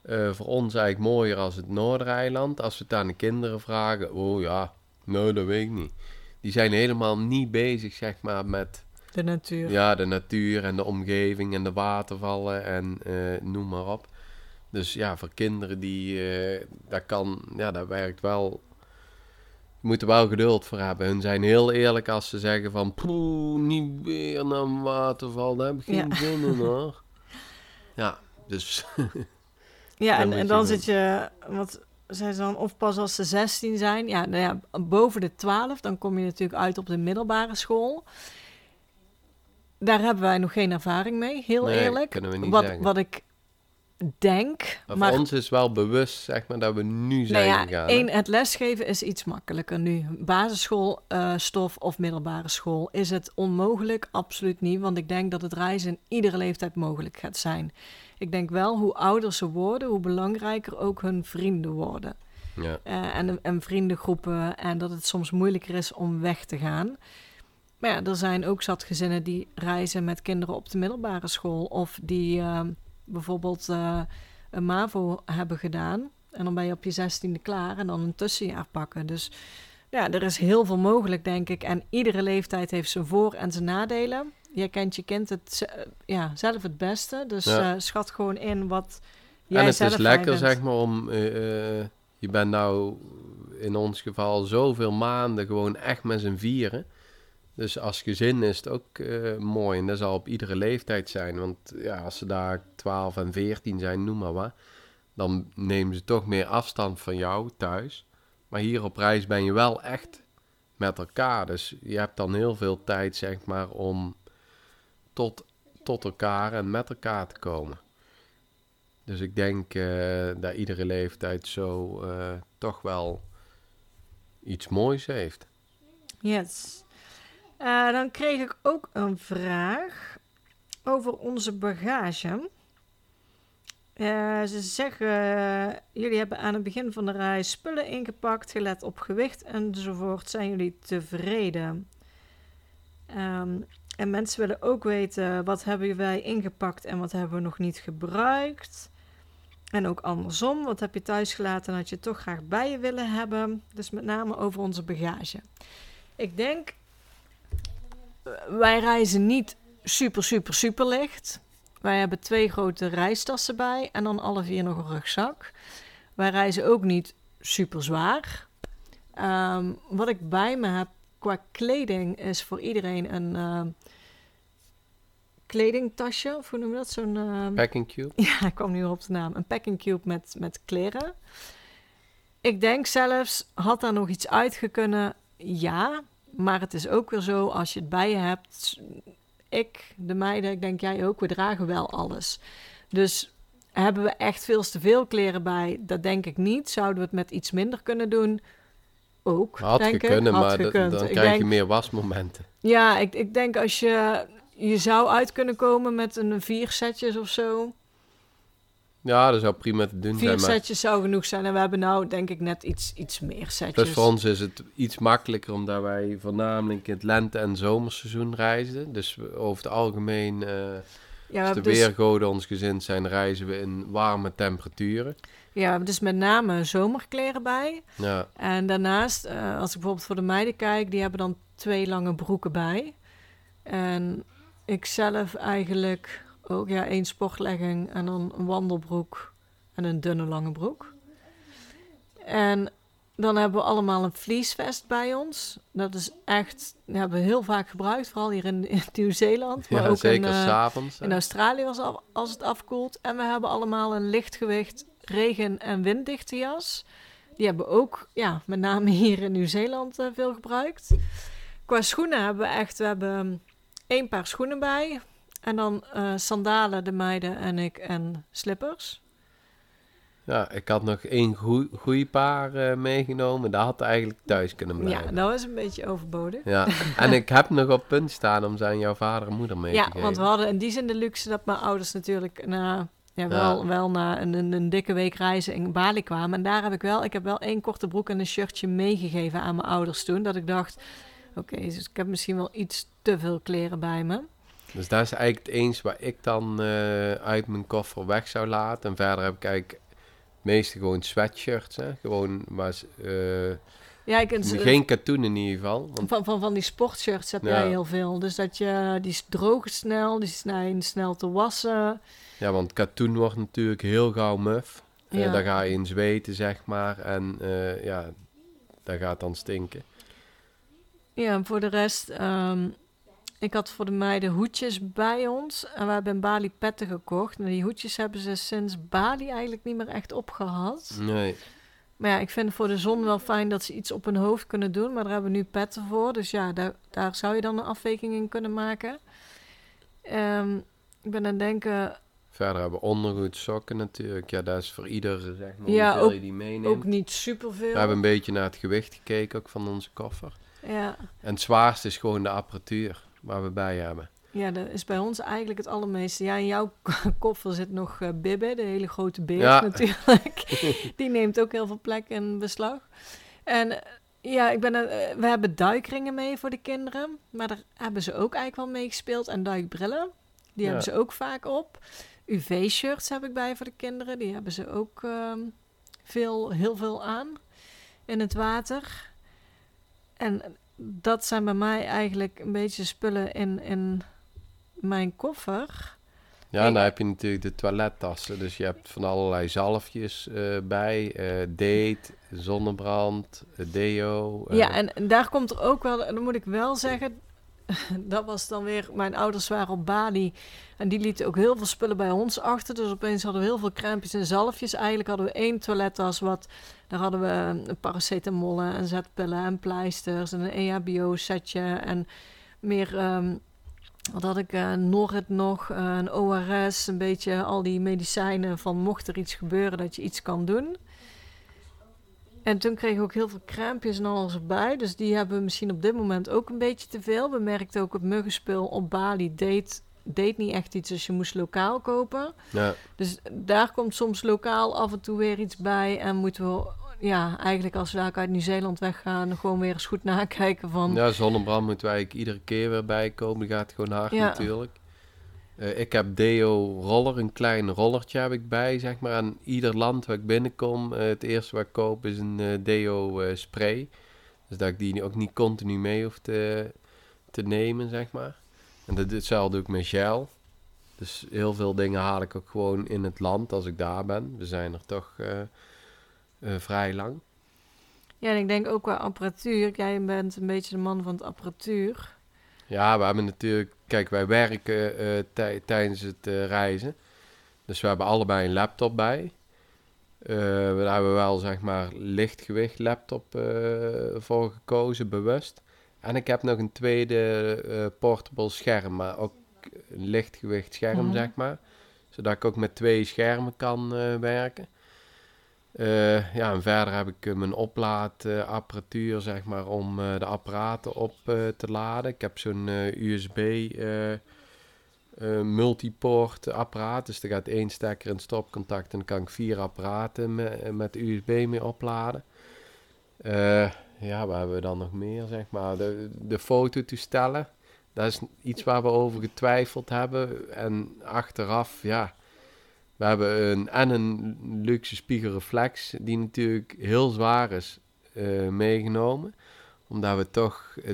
Eh, voor ons eigenlijk mooier als het Noordereiland. Als we het aan de kinderen vragen, oh ja, nou dat weet ik niet. Die zijn helemaal niet bezig, zeg maar, met De natuur. ja, de natuur en de omgeving en de watervallen en eh, noem maar op. Dus ja, voor kinderen die, dat kan, ja, dat werkt wel. Je moet er wel geduld voor hebben. Hun zijn heel eerlijk als ze zeggen van, poeh, niet weer naar een waterval, daar heb ik geen Ja. zin in hoor. Ja, dus Ja, en, en dan zit je, wat zijn ze dan, of pas als ze 16 zijn. Ja, nou ja, boven de 12, dan kom je natuurlijk uit op de middelbare school. Daar hebben wij nog geen ervaring mee, heel Nee, eerlijk. kunnen we niet wat, zeggen. wat ik denk, maar maar voor ons is wel bewust, zeg maar, dat we nu nou zijn ja, gegaan. hè. één, het lesgeven is iets makkelijker nu. Basisschoolstof of middelbare school. Is het onmogelijk? Absoluut niet. Want ik denk dat het reizen in iedere leeftijd mogelijk gaat zijn. Ik denk wel, hoe ouder ze worden, hoe belangrijker ook hun vrienden worden. Ja. Eh, en, en vriendengroepen. En dat het soms moeilijker is om weg te gaan. Maar ja, er zijn ook zat gezinnen die reizen met kinderen op de middelbare school. Of die eh, bijvoorbeeld eh, een MAVO hebben gedaan. En dan ben je op je zestiende klaar en dan een tussenjaar pakken. Dus ja, er is heel veel mogelijk, denk ik. En iedere leeftijd heeft zijn voor- en zijn nadelen. Je kent je kind het, eh, ja, zelf het beste. Dus Ja. eh, schat gewoon in wat jij En het zelf is lekker, zeg maar, om... je bent nou in ons geval zoveel maanden gewoon echt met z'n vieren. Dus als gezin is het ook eh, mooi. En dat zal op iedere leeftijd zijn. Want ja, als ze daar 12 en 14 zijn, noem maar wat... dan nemen ze toch meer afstand van jou thuis. Maar hier op reis ben je wel echt met elkaar. Dus je hebt dan heel veel tijd, zeg maar, om tot, tot elkaar en met elkaar te komen. Dus ik denk eh, dat iedere leeftijd zo eh, toch wel iets moois heeft. Yes. Eh, dan kreeg ik ook een vraag over onze bagage. Eh, ze zeggen, eh, jullie hebben aan het begin van de reis spullen ingepakt, gelet op gewicht enzovoort. Zijn jullie tevreden? Ehm, en mensen willen ook weten, wat hebben wij ingepakt en wat hebben we nog niet gebruikt? En ook andersom, wat heb je thuis gelaten en had je toch graag bij je willen hebben? Dus met name over onze bagage. Ik denk, wij reizen niet super, super, super licht. Wij hebben twee grote reistassen bij en dan alle vier nog een rugzak. Wij reizen ook niet super zwaar. Ehm, wat ik bij me heb qua kleding is voor iedereen een ehm, kledingtasje, of hoe noem je dat? Zo'n ehm, Packing cube? ja, ik kwam nu op de naam. Een packing cube met, met kleren. Ik denk zelfs, had daar nog iets uitgekunnen? Ja. Maar het is ook weer zo, als je het bij je hebt... Ik, de meiden, ik denk jij ook, we dragen wel alles. Dus hebben we echt veel te veel kleren bij? Dat denk ik niet. Zouden we het met iets minder kunnen doen? Ook, Had denk ik. Had maar dan Ik krijg denk- je meer wasmomenten. Ja, ik, ik denk als je... Je zou uit kunnen komen met een vier setjes of zo. Ja, dat zou prima te doen Vier zijn. Maar setjes zou genoeg zijn. En we hebben nou denk ik net iets, iets meer setjes. dus voor ons is het iets makkelijker omdat wij voornamelijk in het lente- en zomerseizoen reizen. Dus over het algemeen, eh, ja, als de dus, weergoden ons gezind zijn, reizen we in warme temperaturen. ja, dus met name zomerkleren bij. Ja, En daarnaast, eh, als ik bijvoorbeeld voor de meiden kijk, die hebben dan twee lange broeken bij. En ik zelf eigenlijk ook, ja, één sportlegging en dan een wandelbroek en een dunne lange broek. En dan hebben we allemaal een fleecevest bij ons. Dat is echt, dat hebben we heel vaak gebruikt, vooral hier in, in Nieuw-Zeeland. Maar ja ook zeker in, eh, s'avonds. in Australië als, af- als het afkoelt. En we hebben allemaal een lichtgewicht regen- en winddichte jas. Die hebben we ook, ja, met name hier in Nieuw-Zeeland eh, veel gebruikt. qua schoenen hebben we echt, we hebben één paar schoenen bij. En dan eh, sandalen, de meiden en ik, en slippers. Ja, ik had nog één goede paar eh, meegenomen. Dat had eigenlijk thuis kunnen blijven. Ja, dat was een beetje overbodig. Ja, en ik heb nog op punt staan om aan jouw vader en moeder mee ja, te geven. want we hadden in die zin de luxe dat mijn ouders natuurlijk na, ja, wel, wel na een, een, een, dikke week reizen in Bali kwamen. En daar heb ik wel, ik heb wel één korte broek en een shirtje meegegeven aan mijn ouders toen. Dat ik dacht, oké, dus ik heb misschien wel iets te veel kleren bij me. Dus dat is eigenlijk het eens waar ik dan uh, uit mijn koffer weg zou laten. En verder heb ik eigenlijk meeste gewoon sweatshirts, hè. Gewoon, maar... Uh, ja, ik, geen katoen in ieder geval. Want... Van, van, van die sportshirts heb jij heel veel. Dus dat je, die drogen snel, die zijn snel te wassen. Ja, want katoen wordt natuurlijk heel gauw muf. Ja. Uh, daar ga je in zweten, zeg maar. En ja, dat gaat dan stinken. Ja, en voor de rest... Um, ik had voor de meiden hoedjes bij ons. En we hebben in Bali petten gekocht. En die hoedjes hebben ze sinds Bali eigenlijk niet meer echt opgehad. Nee. Maar ja, ik vind voor de zon wel fijn dat ze iets op hun hoofd kunnen doen. Maar daar hebben we nu petten voor. Dus ja, daar, daar zou je dan een afweging in kunnen maken. Um, ik ben aan het denken... Verder hebben we ondergoed, sokken natuurlijk. Ja, dat is voor ieder, zeg maar, ja, hoeveel ook, je die meeneemt. ook niet superveel. We hebben een beetje naar het gewicht gekeken, ook van onze koffer. Ja. En het zwaarste is gewoon de apparatuur waar we bij hebben. Ja, dat is bij ons eigenlijk het allermeeste. Ja, in jouw koffer zit nog uh, Bibbe, de hele grote beer Ja. natuurlijk. Die neemt ook heel veel plek in beslag. En eh, ja, ik ben, eh, we hebben duikringen mee voor de kinderen. Maar daar hebben ze ook eigenlijk wel mee gespeeld. En duikbrillen, die Ja. hebben ze ook vaak op. UV-shirts heb ik bij voor de kinderen. Die hebben ze ook ehm, veel, heel veel aan in het water. En dat zijn bij mij eigenlijk een beetje spullen in, in mijn koffer. Ja, en dan heb je natuurlijk de toilettassen. Dus je hebt van allerlei zalfjes eh, bij. eh, date, zonnebrand, eh, deo. Ja, en, en daar komt er ook wel, dan moet ik wel zeggen, dat was dan weer, mijn ouders waren op Bali en die lieten ook heel veel spullen bij ons achter. Dus opeens hadden we heel veel crèmpjes en zalfjes. Eigenlijk hadden we één toilettas, wat, daar hadden we paracetamol en zetpillen en pleisters en een EHBO-setje en meer, ehm, wat had ik, eh Norrit nog, eh, een ORS, een beetje al die medicijnen van mocht er iets gebeuren dat je iets kan doen. En toen kregen we ook heel veel crèmpjes en alles erbij. Dus die hebben we misschien op dit moment ook een beetje te veel. We merkten ook het muggenspul op Bali deed, deed niet echt iets, dus je moest lokaal kopen. ja. Dus daar komt soms lokaal af en toe weer iets bij. En moeten we, ja, eigenlijk als we uit Nieuw-Zeeland weggaan, gewoon weer eens goed nakijken van... ja, zonnebrand moeten wij eigenlijk iedere keer weer bijkomen. Die gaat gewoon hard Ja. natuurlijk. Eh, ik heb deo roller, een klein rollertje heb ik bij, zeg maar. Aan ieder land waar ik binnenkom, eh, het eerste wat ik koop is een eh, deo spray. Dus dat ik die ook niet continu mee hoef te, te nemen, zeg maar. En dat, hetzelfde doe ik met gel. Dus heel veel dingen haal ik ook gewoon in het land als ik daar ben. We zijn er toch vrij lang. Ja, en ik denk ook qua apparatuur. Jij bent een beetje de man van het apparatuur. Ja, we hebben natuurlijk... Kijk, wij werken eh, tij- tijdens het eh, reizen. Dus we hebben allebei een laptop bij. Eh daar hebben we wel, zeg maar, lichtgewicht laptop voor gekozen, bewust. En ik heb nog een tweede portable scherm, maar ook een lichtgewicht scherm, Mhm. zeg maar. Zodat ik ook met twee schermen kan werken. Eh, ja, en verder heb ik eh, mijn oplaadapparatuur, zeg maar, om eh, de apparaten op te laden. Ik heb zo'n USB multiport apparaat. Dus er gaat één stekker in stopcontact en dan kan ik vier apparaten me- met USB mee opladen. Ja, waar hebben we dan nog meer, zeg maar? De, de fototoestellen. Dat is iets waar we over getwijfeld hebben. En achteraf, ja... We hebben een, en een luxe spiegelreflex, die natuurlijk heel zwaar is eh, meegenomen. Omdat we toch eh,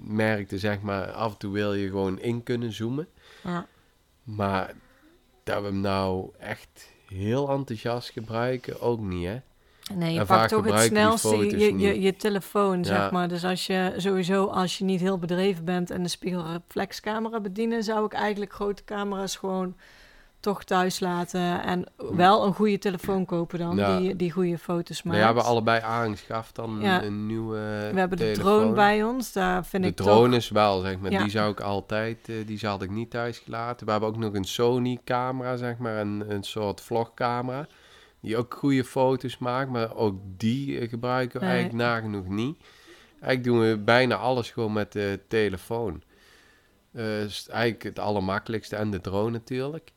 merkten, zeg maar, af en toe wil je gewoon in kunnen zoomen. Ja. Maar dat we hem nou echt heel enthousiast gebruiken, ook niet, hè? Nee, je En pakt toch het snelste je, je, je, telefoon, Ja. zeg maar. Dus als je sowieso, als je niet heel bedreven bent en de spiegelreflexcamera bedienen, zou ik eigenlijk grote camera's gewoon toch thuis laten en wel een goede telefoon kopen dan, Ja. die, die goede foto's maakt. We hebben allebei aangeschaft dan Ja. een, een nieuwe We hebben de telefoon. drone bij ons, daar vind de ik drone toch... is wel, zeg maar. Ja. Die zou ik altijd, eh, die had ik niet thuis gelaten. We hebben ook nog een Sony camera, zeg maar, een, een soort vlogcamera. Die ook goede foto's maakt, maar ook die eh, gebruiken we Nee. eigenlijk nagenoeg niet. Eigenlijk doen we bijna alles gewoon met de telefoon. Is eigenlijk het allermakkelijkste en de drone natuurlijk.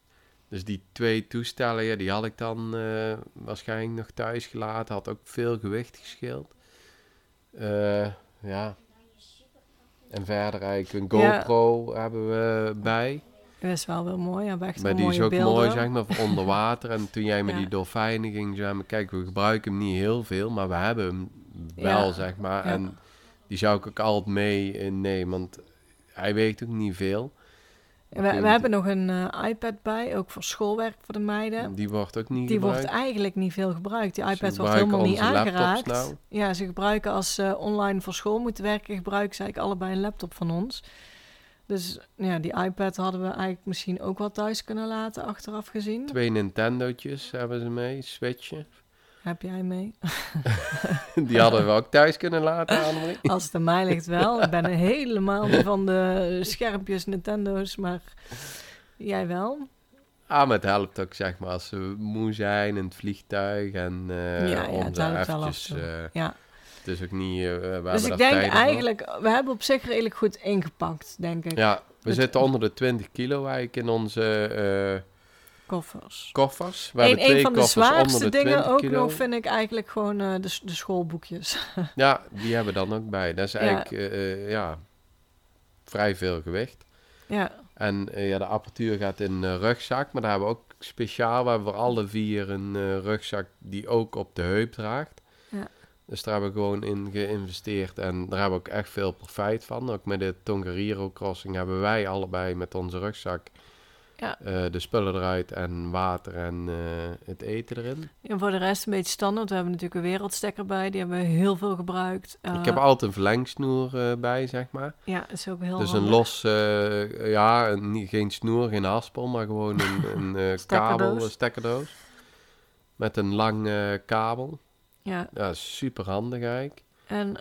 Dus die twee toestellen, ja, die had ik dan eh, waarschijnlijk nog thuis gelaten. Had ook veel gewicht gescheeld. Eh, ja. En verder eigenlijk een Ja. GoPro hebben we bij. Dat is wel wel mooi, hebben echt Maar die is ook beelden. mooi, zeg maar, voor onder water. En toen jij met Ja. die dolfijnen ging, maar, kijk, we gebruiken hem niet heel veel, maar we hebben hem wel, Ja. zeg maar. Ja. En die zou ik ook altijd mee nemen, want hij weegt ook niet veel. We, we hebben nog een eh, iPad bij, ook voor schoolwerk voor de meiden. Die wordt ook niet Die wordt eigenlijk niet veel gebruikt. Die iPad wordt helemaal niet aangeraakt. nou. Ja, ze gebruiken als ze online voor school moeten werken, gebruiken ze eigenlijk allebei een laptop van ons. Dus ja, die iPad hadden we eigenlijk misschien ook wel thuis kunnen laten, achteraf gezien. Twee Nintendo'tjes hebben ze mee, Switchen. Heb jij mee? Die hadden we ook thuis kunnen laten, Annemarie. Als het aan mij ligt wel. Ik ben helemaal niet van de schermpjes Nintendo's, maar jij wel. Ah, maar het helpt ook, zeg maar, als we moe zijn in het vliegtuig en eh Ja, om af eventjes... eh, Ja. het is ook niet... hebben Dus ik denk eigenlijk, we hebben op zich redelijk goed ingepakt, denk ik. Ja, we Het- zitten onder de 20 kilo eigenlijk in onze Koffers. koffers. We Een, van de zwaarste de dingen 20 ook kilo. nog vind ik eigenlijk gewoon eh, de, de schoolboekjes. Ja, die hebben we dan ook bij. Dat is Ja. eigenlijk eh, eh, ja, vrij veel gewicht. ja, En ja, de apparatuur gaat in een rugzak, maar daar hebben we ook speciaal, we hebben voor alle vier een rugzak die ook op de heup draagt. Ja. Dus daar hebben we gewoon in geïnvesteerd en daar hebben we ook echt veel profijt van. Ook met de Tongariro Crossing hebben wij allebei met onze rugzak Ja. eh, de spullen eruit en water en eh, het eten erin. en voor de rest een beetje standaard. We hebben natuurlijk een wereldstekker bij, die hebben we heel veel gebruikt. Ik Eh, heb altijd een verlengsnoer bij, zeg maar. Ja, dat is ook heel Dus een los, ja, een, geen snoer, geen haspel, maar gewoon een, een kabel, een stekkerdoos. Met een lang kabel. Ja, Ja, super handig eigenlijk. en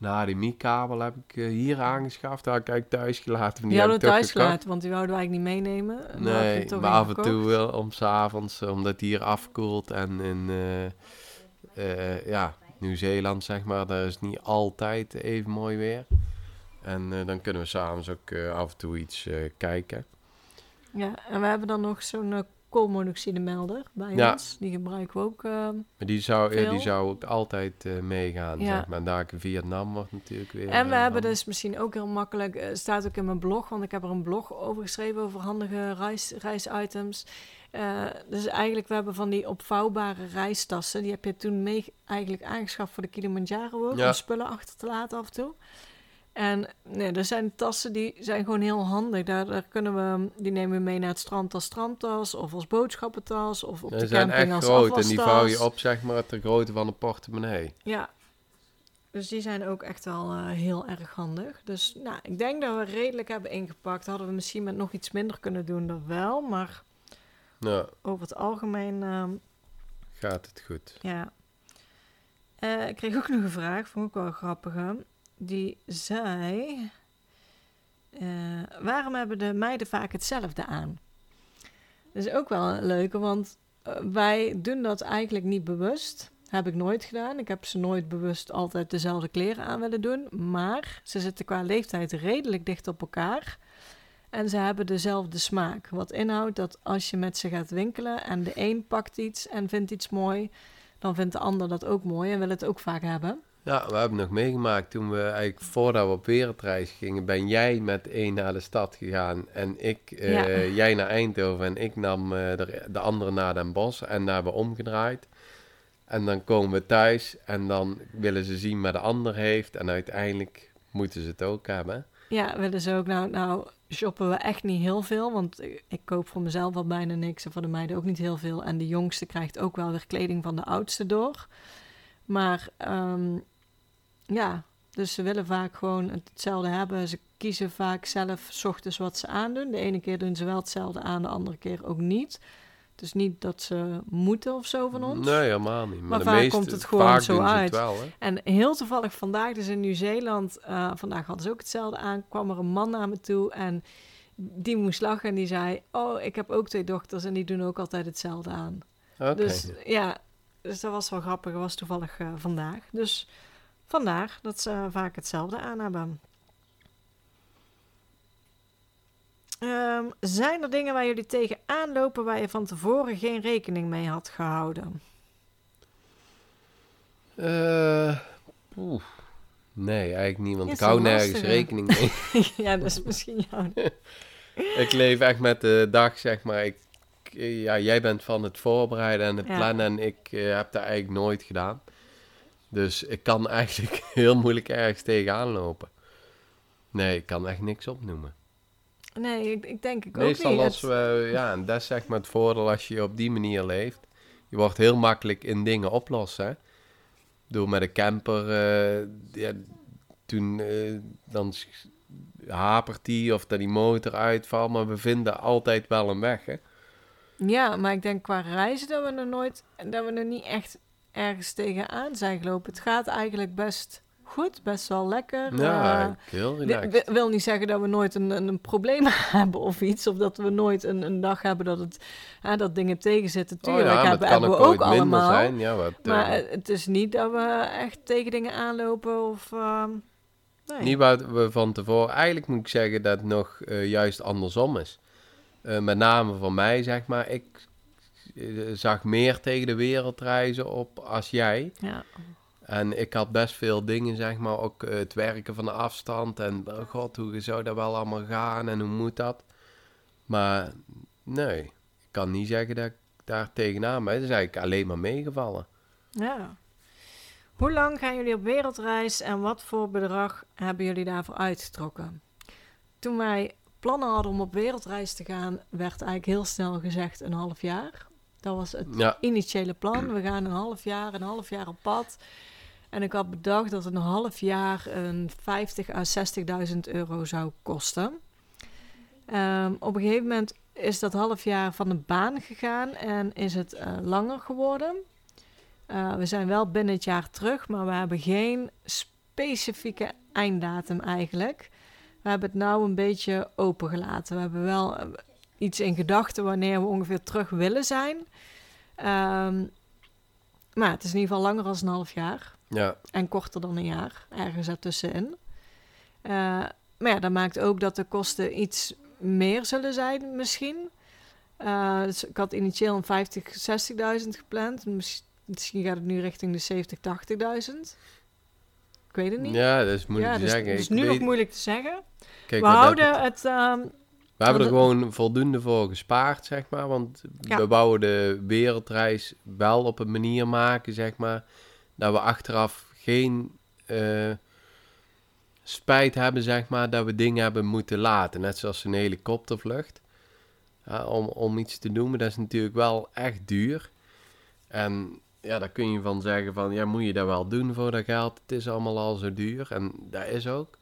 ehm, Nou, die Mi-kabel heb ik eh, hier aangeschaft. Daar heb ik thuis gelaten. die, Die, hadden we thuis gelaten, want die wouden we eigenlijk niet meenemen. Nee, maar een af en toe wel om s'avonds, omdat die hier afkoelt. En in eh, eh, ja, Nieuw-Zeeland, zeg maar, daar is niet altijd even mooi weer. En eh, dan kunnen we s'avonds ook eh, af en toe iets eh, kijken. Ja, en we hebben dan nog zo'n eh, koolmonoxidemelder bij Ja. ons. Die gebruiken we ook. ehm, Maar die zou, die zou ook altijd eh, meegaan, Ja. zeg maar. En daar in Vietnam wordt natuurlijk weer... En we eh, hebben dus misschien ook heel makkelijk, eh, staat ook in mijn blog, want ik heb er een blog over geschreven over handige reis, reisitems. Dus eigenlijk, we hebben van die opvouwbare reistassen. Die heb je toen mee eigenlijk aangeschaft voor de Kilimanjaro ook, Ja. om spullen achter te laten af en toe. En nee, er zijn tassen die zijn gewoon heel handig. Daar, daar kunnen we, die nemen we mee naar het strand als strandtas of als boodschappentas of op Ja, de zijn camping echt als groot en die vouw je op, zeg maar, ter grootte van een portemonnee. Ja, dus die zijn ook echt wel eh, heel erg handig. Dus nou, ik denk dat we redelijk hebben ingepakt. Hadden we misschien met nog iets minder kunnen doen, dat wel. Maar over het algemeen, ehm, gaat het goed. ja. Eh, ik kreeg ook nog een vraag, vond ik wel grappig. Die zei... eh, waarom hebben de meiden vaak hetzelfde aan? Dat is ook wel een leuke, want eh, wij doen dat eigenlijk niet bewust. Heb ik nooit gedaan. Ik heb ze nooit bewust altijd dezelfde kleren aan willen doen. Maar ze zitten qua leeftijd redelijk dicht op elkaar. En ze hebben dezelfde smaak. Wat inhoudt dat als je met ze gaat winkelen en de een pakt iets en vindt iets mooi, dan vindt de ander dat ook mooi en wil het ook vaak hebben. Ja, we hebben nog meegemaakt toen we eigenlijk voordat we op wereldreis gingen, ben jij met één naar de stad gegaan en ik, eh, Ja. jij naar Eindhoven en ik nam eh, de, de andere naar Den Bosch en daar hebben we omgedraaid. En dan komen we thuis en dan willen ze zien wat de ander heeft en uiteindelijk moeten ze het ook hebben. Ja, willen ze ook. Nou, nou shoppen we echt niet heel veel, want ik, koop voor mezelf al bijna niks en voor de meiden ook niet heel veel. En de jongste krijgt ook wel weer kleding van de oudste door. Maar ehm, ja, Dus ze willen vaak gewoon hetzelfde hebben. Ze kiezen vaak zelf s ochtends wat ze aandoen. De ene keer doen ze wel hetzelfde aan, de andere keer ook niet. Dus niet dat ze moeten of zo van ons. Nee, helemaal niet. Maar, Maar de vaak meeste, komt het gewoon vaak zo uit. wel? En heel toevallig vandaag, dus in Nieuw-Zeeland, eh, vandaag hadden ze ook hetzelfde aan, kwam er een man naar me toe en die moest lachen en die zei, oh, ik heb ook twee dochters en die doen ook altijd hetzelfde aan. Dus ja, dus dat was wel grappig, dat was toevallig eh, vandaag. Dus vandaar dat ze vaak hetzelfde aan hebben. Ehm, zijn er dingen waar jullie tegen aanlopen waar je van tevoren geen rekening mee had gehouden? Eh, oeh. Nee, eigenlijk niet, want ik hou nergens rekening mee. ja, dat is misschien jouw. ik leef echt met de dag, zeg maar. Ik, ja, jij bent van het voorbereiden en het Ja. plannen en ik eh, heb dat eigenlijk nooit gedaan. Dus ik kan eigenlijk heel moeilijk ergens tegenaan lopen. Nee, ik kan echt niks opnoemen. Nee, ik, ik denk ik ook niet. als Het- we, ja, en dat is zeg maar het voordeel als je op die manier leeft. Je wordt heel makkelijk in dingen oplossen. Door met een camper, eh, ja, toen eh, dan hapert die of dat die motor uitvalt, maar we vinden altijd wel een weg. Hè? Ja, maar ik denk qua reizen dat we er nooit, dat we er niet echt ergens tegenaan zijn gelopen. Het gaat eigenlijk best goed, best wel lekker. Ja, heel relaxed. wi- wil niet zeggen dat we nooit een, een, een probleem hebben of iets. Of dat we nooit een, een dag hebben dat, het, hè, dat dingen tegenzitten. Oh Tuurlijk ja, hebben, hebben ook we ook allemaal. zijn. Ja, wat, eh, Maar eh, het is niet dat we echt tegen dingen aanlopen of... ehm, nee. Niet wat we van tevoren... Eigenlijk moet ik zeggen dat het nog juist andersom is. Met name voor mij, zeg maar. Ik zag meer tegen de wereldreizen op als jij. Ja. En ik had best veel dingen, zeg maar. Ook eh, het werken van de afstand. En oh god, hoe zou dat wel allemaal gaan? En hoe moet dat? Maar nee, ik kan niet zeggen dat ik daar tegenaan ben. Het is eigenlijk alleen maar meegevallen. ja. Hoe lang gaan jullie op wereldreis en wat voor bedrag hebben jullie daarvoor uitgetrokken? Toen wij plannen hadden om op wereldreis te gaan, werd eigenlijk heel snel gezegd een half jaar. Dat was het Ja, initiële plan. We gaan een half jaar, een half jaar op pad. En ik had bedacht dat een half jaar een 50 à 60.000 euro zou kosten. Ehm, op een gegeven moment is dat half jaar van de baan gegaan en is het eh, langer geworden. Eh, we zijn wel binnen het jaar terug, maar we hebben geen specifieke einddatum eigenlijk. We hebben het nou een beetje opengelaten. We hebben wel eh, iets in gedachten wanneer we ongeveer terug willen zijn. Ehm, maar het is in ieder geval langer dan een half jaar. ja, En korter dan een jaar, ergens ertussenin. Eh maar ja, dat maakt ook dat de kosten iets meer zullen zijn misschien. Eh, dus ik had initieel een 50, 60.000 gepland. Miss- Misschien gaat het nu richting de 70, 80.000. Ik weet het niet. ja, dat is moeilijk ja, te dus, zeggen. dus Ik nu nog weet- moeilijk te zeggen. Kijk, we houden het... ehm, We hebben er gewoon voldoende voor gespaard, zeg maar. Want Ja. we wouden de wereldreis wel op een manier maken, zeg maar. Dat we achteraf geen eh, spijt hebben, zeg maar, dat we dingen hebben moeten laten. Net zoals een helikoptervlucht. Ja, om, om iets te doen, maar dat is natuurlijk wel echt duur. En ja, daar kun je van zeggen van, ja, moet je dat wel doen voor dat geld? Het is allemaal al zo duur. En dat is ook.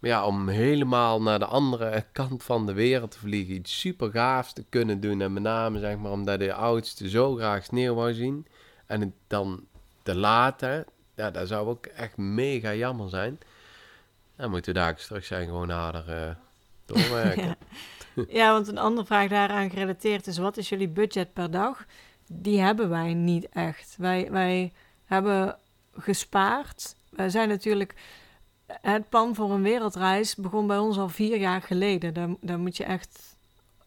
Maar ja, om helemaal naar de andere kant van de wereld te vliegen, iets super gaafs te kunnen doen. En met name, zeg maar, omdat de oudste zo graag sneeuw wou zien. En het dan te laten, ja, dat zou ook echt mega jammer zijn. Dan moeten we daar terug zijn, gewoon harder eh, doorwerken. ja. want een andere vraag daaraan gerelateerd is... wat is jullie budget per dag? Die hebben wij niet echt. Wij, wij hebben gespaard. Wij zijn natuurlijk... Het plan voor een wereldreis begon bij ons al vier jaar geleden. Daar, daar moet je echt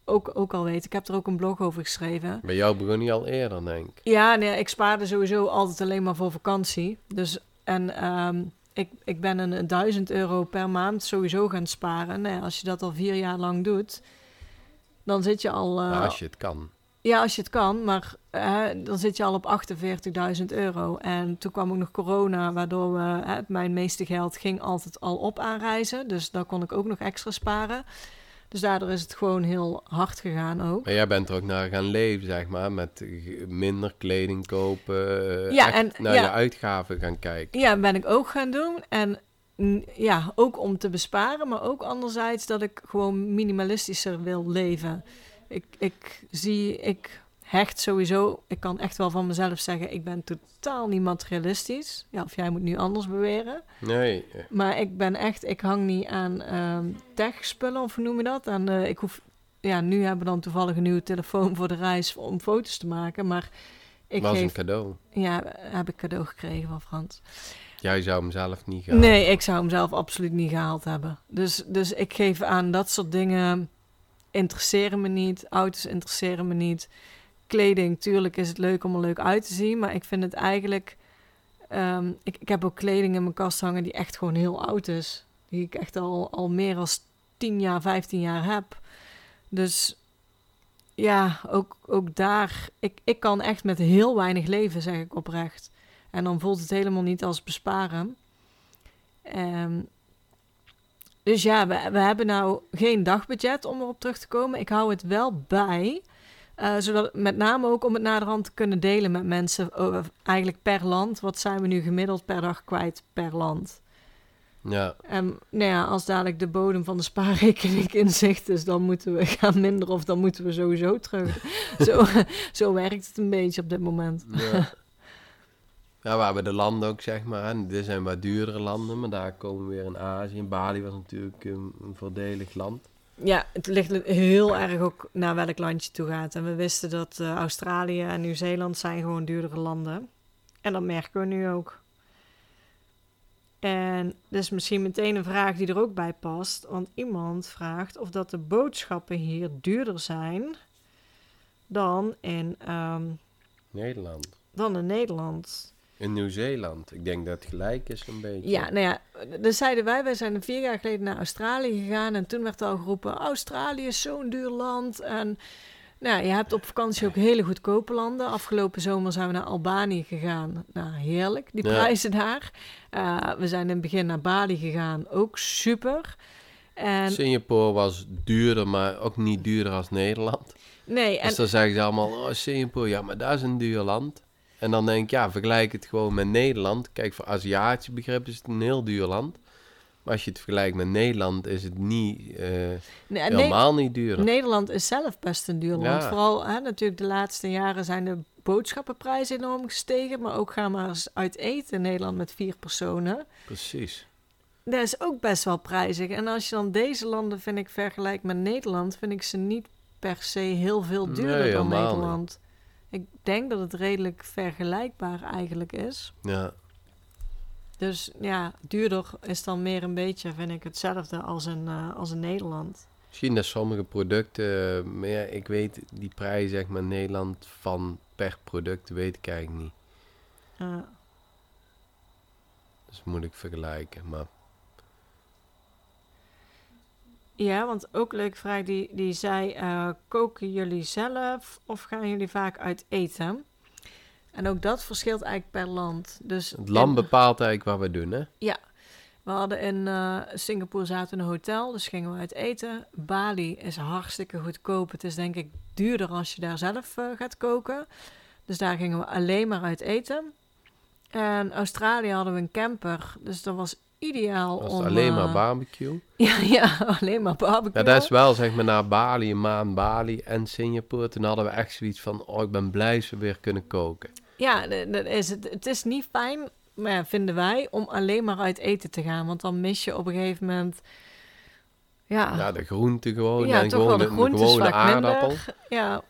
ook, ook al weten. Ik heb er ook een blog over geschreven. Bij jou begon niet al eerder, denk ik. Ja, nee, ik spaarde sowieso altijd alleen maar voor vakantie. Dus, en ehm, ik, ik ben een, een 1000 euro per maand sowieso gaan sparen. Nee, als je dat al vier jaar lang doet, dan zit je al... eh, Ja, als je het kan. Ja, als je het kan, maar dan zit je al op 48.000 euro. En toen kwam ook nog corona, waardoor we, hè, mijn meeste geld ging altijd al op aan reizen. Dus daar kon ik ook nog extra sparen. Dus daardoor is het gewoon heel hard gegaan ook. Maar jij bent er ook naar gaan leven, zeg maar, met minder kleding kopen, eh, Ja, en- naar ja. je uitgaven gaan kijken. Ja, ben ik ook gaan doen. En ja, ook om te besparen, maar ook anderzijds dat ik gewoon minimalistischer wil leven. Ik, ik zie, ik hecht sowieso, ik kan echt wel van mezelf zeggen, ik ben totaal niet materialistisch. Ja, of jij moet nu anders beweren. Nee, eh, Maar ik ben echt, ik hang niet aan ehm tech-spullen, of hoe noem je dat? En ik hoef, ja, nu hebben we dan toevallig een nieuwe telefoon voor de reis om foto's te maken, maar ik was een cadeau. ja, heb ik cadeau gekregen van Frans. Jij zou hem zelf niet gaan. Nee, ik zou hem zelf absoluut niet gehaald hebben. Dus, dus ik geef aan dat soort dingen interesseren me niet. Auto's interesseren me niet. Kleding, tuurlijk is het leuk om er leuk uit te zien. Maar ik vind het eigenlijk... ehm, ik, ik heb ook kleding in mijn kast hangen die echt gewoon heel oud is. Die ik echt al, al meer dan 10 jaar, 15 jaar heb. Dus ja, ook, ook daar... Ik, ik kan echt met heel weinig leven, zeg ik oprecht. En dan voelt het helemaal niet als besparen. Ehm, dus ja, we, we hebben nou geen dagbudget om erop terug te komen. Ik hou het wel bij. eh, zodat met name ook om het naderhand te kunnen delen met mensen. over- eigenlijk per land. Wat zijn we nu gemiddeld per dag kwijt per land? Ja, En nou ja, als dadelijk de bodem van de spaarrekening in zicht is, dan moeten we gaan minderen of dan moeten we sowieso terug. zo, zo werkt het een beetje op dit moment. ja. Ja, we hebben de landen ook, zeg maar. En dit zijn wat duurdere landen, maar daar komen we weer in Azië. En Bali was natuurlijk een, een voordelig land. Ja, het ligt heel erg ook naar welk land je toe gaat. En we wisten dat eh, Australië en Nieuw-Zeeland zijn gewoon duurdere landen. En dat merken we nu ook. En dus misschien meteen een vraag die er ook bij past. Want iemand vraagt of dat de boodschappen hier duurder zijn dan in, ehm, Nederland. dan in Nederland. In Nieuw-Zeeland. Ik denk dat het gelijk is een beetje. Ja, nou ja, dus zeiden wij, wij zijn vier jaar geleden naar Australië gegaan. En toen werd al geroepen, Australië is zo'n duur land. En nou, je hebt op vakantie ook hele goedkope landen. Afgelopen zomer zijn we naar Albanië gegaan. Nou, heerlijk, die Ja. prijzen daar. Eh, we zijn in het begin naar Bali gegaan, ook super. En Singapore was duurder, maar ook niet duurder als Nederland. nee, en Dus dan zeggen ze allemaal, oh Singapore, ja, maar dat is een duur land. En dan denk ik, ja, vergelijk het gewoon met Nederland. Kijk, voor Aziatische begrip is het een heel duur land. Maar als je het vergelijkt met Nederland, is het niet, eh, nee, helemaal niet duurder. Nederland is zelf best een duur land. Ja. Vooral hè, natuurlijk de laatste jaren zijn de boodschappenprijzen enorm gestegen. Maar ook gaan maar eens uit eten in Nederland met vier personen. Precies. Dat is ook best wel prijzig. En als je dan deze landen, vind ik, vergelijkt met Nederland... vind ik ze niet per se heel veel duurder Nee, dan Nederland. Ik denk dat het redelijk vergelijkbaar eigenlijk is. Ja, Dus ja, duurder is dan meer een beetje, vind ik, hetzelfde als in, eh, als in Nederland. misschien dat sommige producten, maar ja, ik weet die prijs zeg maar in Nederland van per product, weet ik eigenlijk niet. Eh, Dus moet ik vergelijken, maar Ja, want ook een leuke vraag die, die zei: eh, koken jullie zelf of gaan jullie vaak uit eten? En ook dat verschilt eigenlijk per land. Dus het land in- bepaalt eigenlijk wat we doen, hè? we hadden in eh, Singapore zaten in een hotel, dus gingen we uit eten. Bali is hartstikke goedkoop. Het is denk ik duurder als je daar zelf eh, gaat koken. Dus daar gingen we alleen maar uit eten. En Australië hadden we een camper, dus dat was ideaal om... alleen maar eh, barbecue. Ja, ja, alleen maar barbecue. Ja, dat is wel zeg maar naar Bali, een maand Bali en Singapore. Toen hadden we echt zoiets van, oh, ik ben blij we weer kunnen koken. Ja, dat is het. Het is niet fijn, maar vinden wij, om alleen maar uit eten te gaan. Want dan mis je op een gegeven moment... Ja, Ja, de groenten gewoon. Ja, en toch gewoon wel de de, gewone minder. aardappel. ja.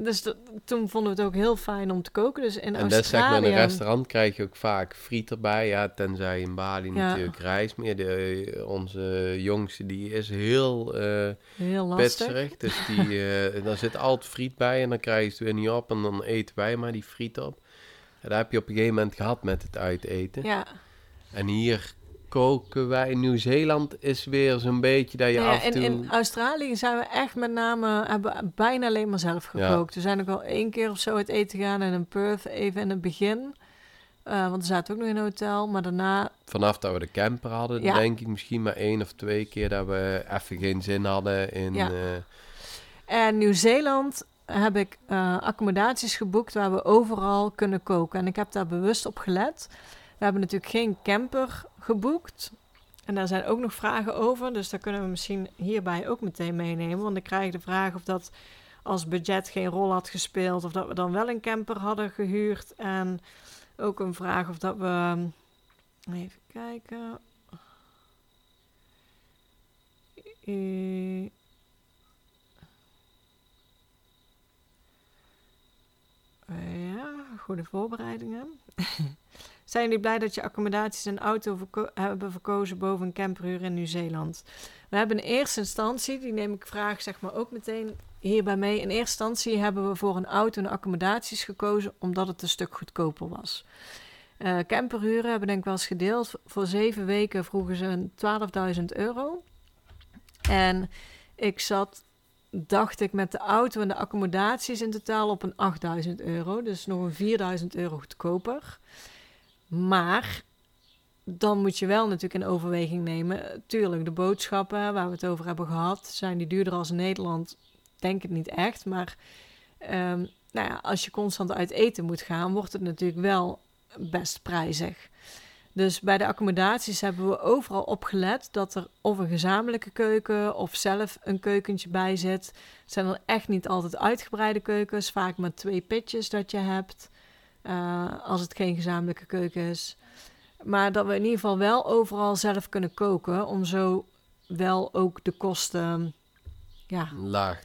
Dus dat- toen vonden we het ook heel fijn om te koken. Dus in En dat zeg maar in Australië... een restaurant krijg je ook vaak friet erbij. Ja, tenzij in Bali Ja. natuurlijk rijst meer. De, onze jongste die is heel eh Heel lastig. pitserig. Dus die, eh daar zit altijd friet bij en dan krijg je het weer niet op. En dan eten wij maar die friet op. En dat heb je op een gegeven moment gehad met het uiteten. Ja, En hier koken wij. In Nieuw-Zeeland is weer zo'n beetje dat je ja, af en in, toe... in Australië zijn we echt met name... hebben bijna alleen maar zelf Ja. gekookt. We zijn ook wel één keer of zo uit eten gegaan. En in Perth even in het begin... Eh, want we zaten ook nog in een hotel. Maar daarna... Vanaf dat we de camper hadden, Ja. denk ik misschien maar één of twee keer dat we even geen zin hadden in... Ja. eh, En Nieuw-Zeeland heb ik eh, accommodaties geboekt waar we overal kunnen koken. En ik heb daar bewust op gelet. We hebben natuurlijk geen camper geboekt. En daar zijn ook nog vragen over. Dus daar kunnen we misschien hierbij ook meteen meenemen. Want ik krijg de vraag of dat als budget geen rol had gespeeld. Of dat we dan wel een camper hadden gehuurd. En ook een vraag of dat we... Even kijken. Eh, Ja, goede voorbereidingen. Zijn jullie blij dat je accommodaties en auto hebben verkozen boven een camperhuur in Nieuw-Zeeland? We hebben in eerste instantie, die neem ik vraag zeg maar ook meteen hierbij mee. In eerste instantie hebben we voor een auto en accommodaties gekozen omdat het een stuk goedkoper was. Eh camperhuren hebben denk ik wel eens gedeeld. Voor zeven weken vroegen ze een 12.000 euro. En ik zat dacht ik met de auto en de accommodaties in totaal op een 8000 euro. Dus nog een 4000 euro goedkoper. Maar dan moet je wel natuurlijk in overweging nemen. Tuurlijk, de boodschappen waar we het over hebben gehad, zijn die duurder als in Nederland? Denk het niet echt. Maar ehm, nou ja, als je constant uit eten moet gaan, wordt het natuurlijk wel best prijzig. Dus bij de accommodaties hebben we overal op gelet dat er of een gezamenlijke keuken of zelf een keukentje bij zit. Zijn dan echt niet altijd uitgebreide keukens, vaak maar twee pitjes dat je hebt, eh, als het geen gezamenlijke keuken is. Maar dat we in ieder geval wel overal zelf kunnen koken, om zo wel ook de kosten ja, laag,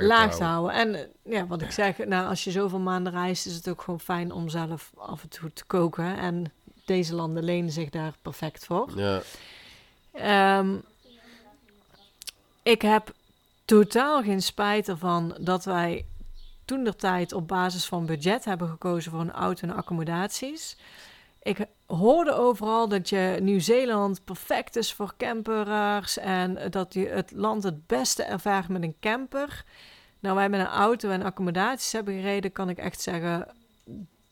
te te houden. houden. En ja, wat ik zeg, nou, als je zoveel maanden reist, is het ook gewoon fijn om zelf af en toe te koken. En deze landen lenen zich daar perfect voor. Ja, Ehm, ik heb totaal geen spijt ervan dat wij toen der tijd op basis van budget hebben gekozen voor een auto en accommodaties. Ik hoorde overal dat je Nieuw-Zeeland perfect is voor camperaars en dat je het land het beste ervaart met een camper. Nou, wij met een auto en accommodaties hebben gereden, kan ik echt zeggen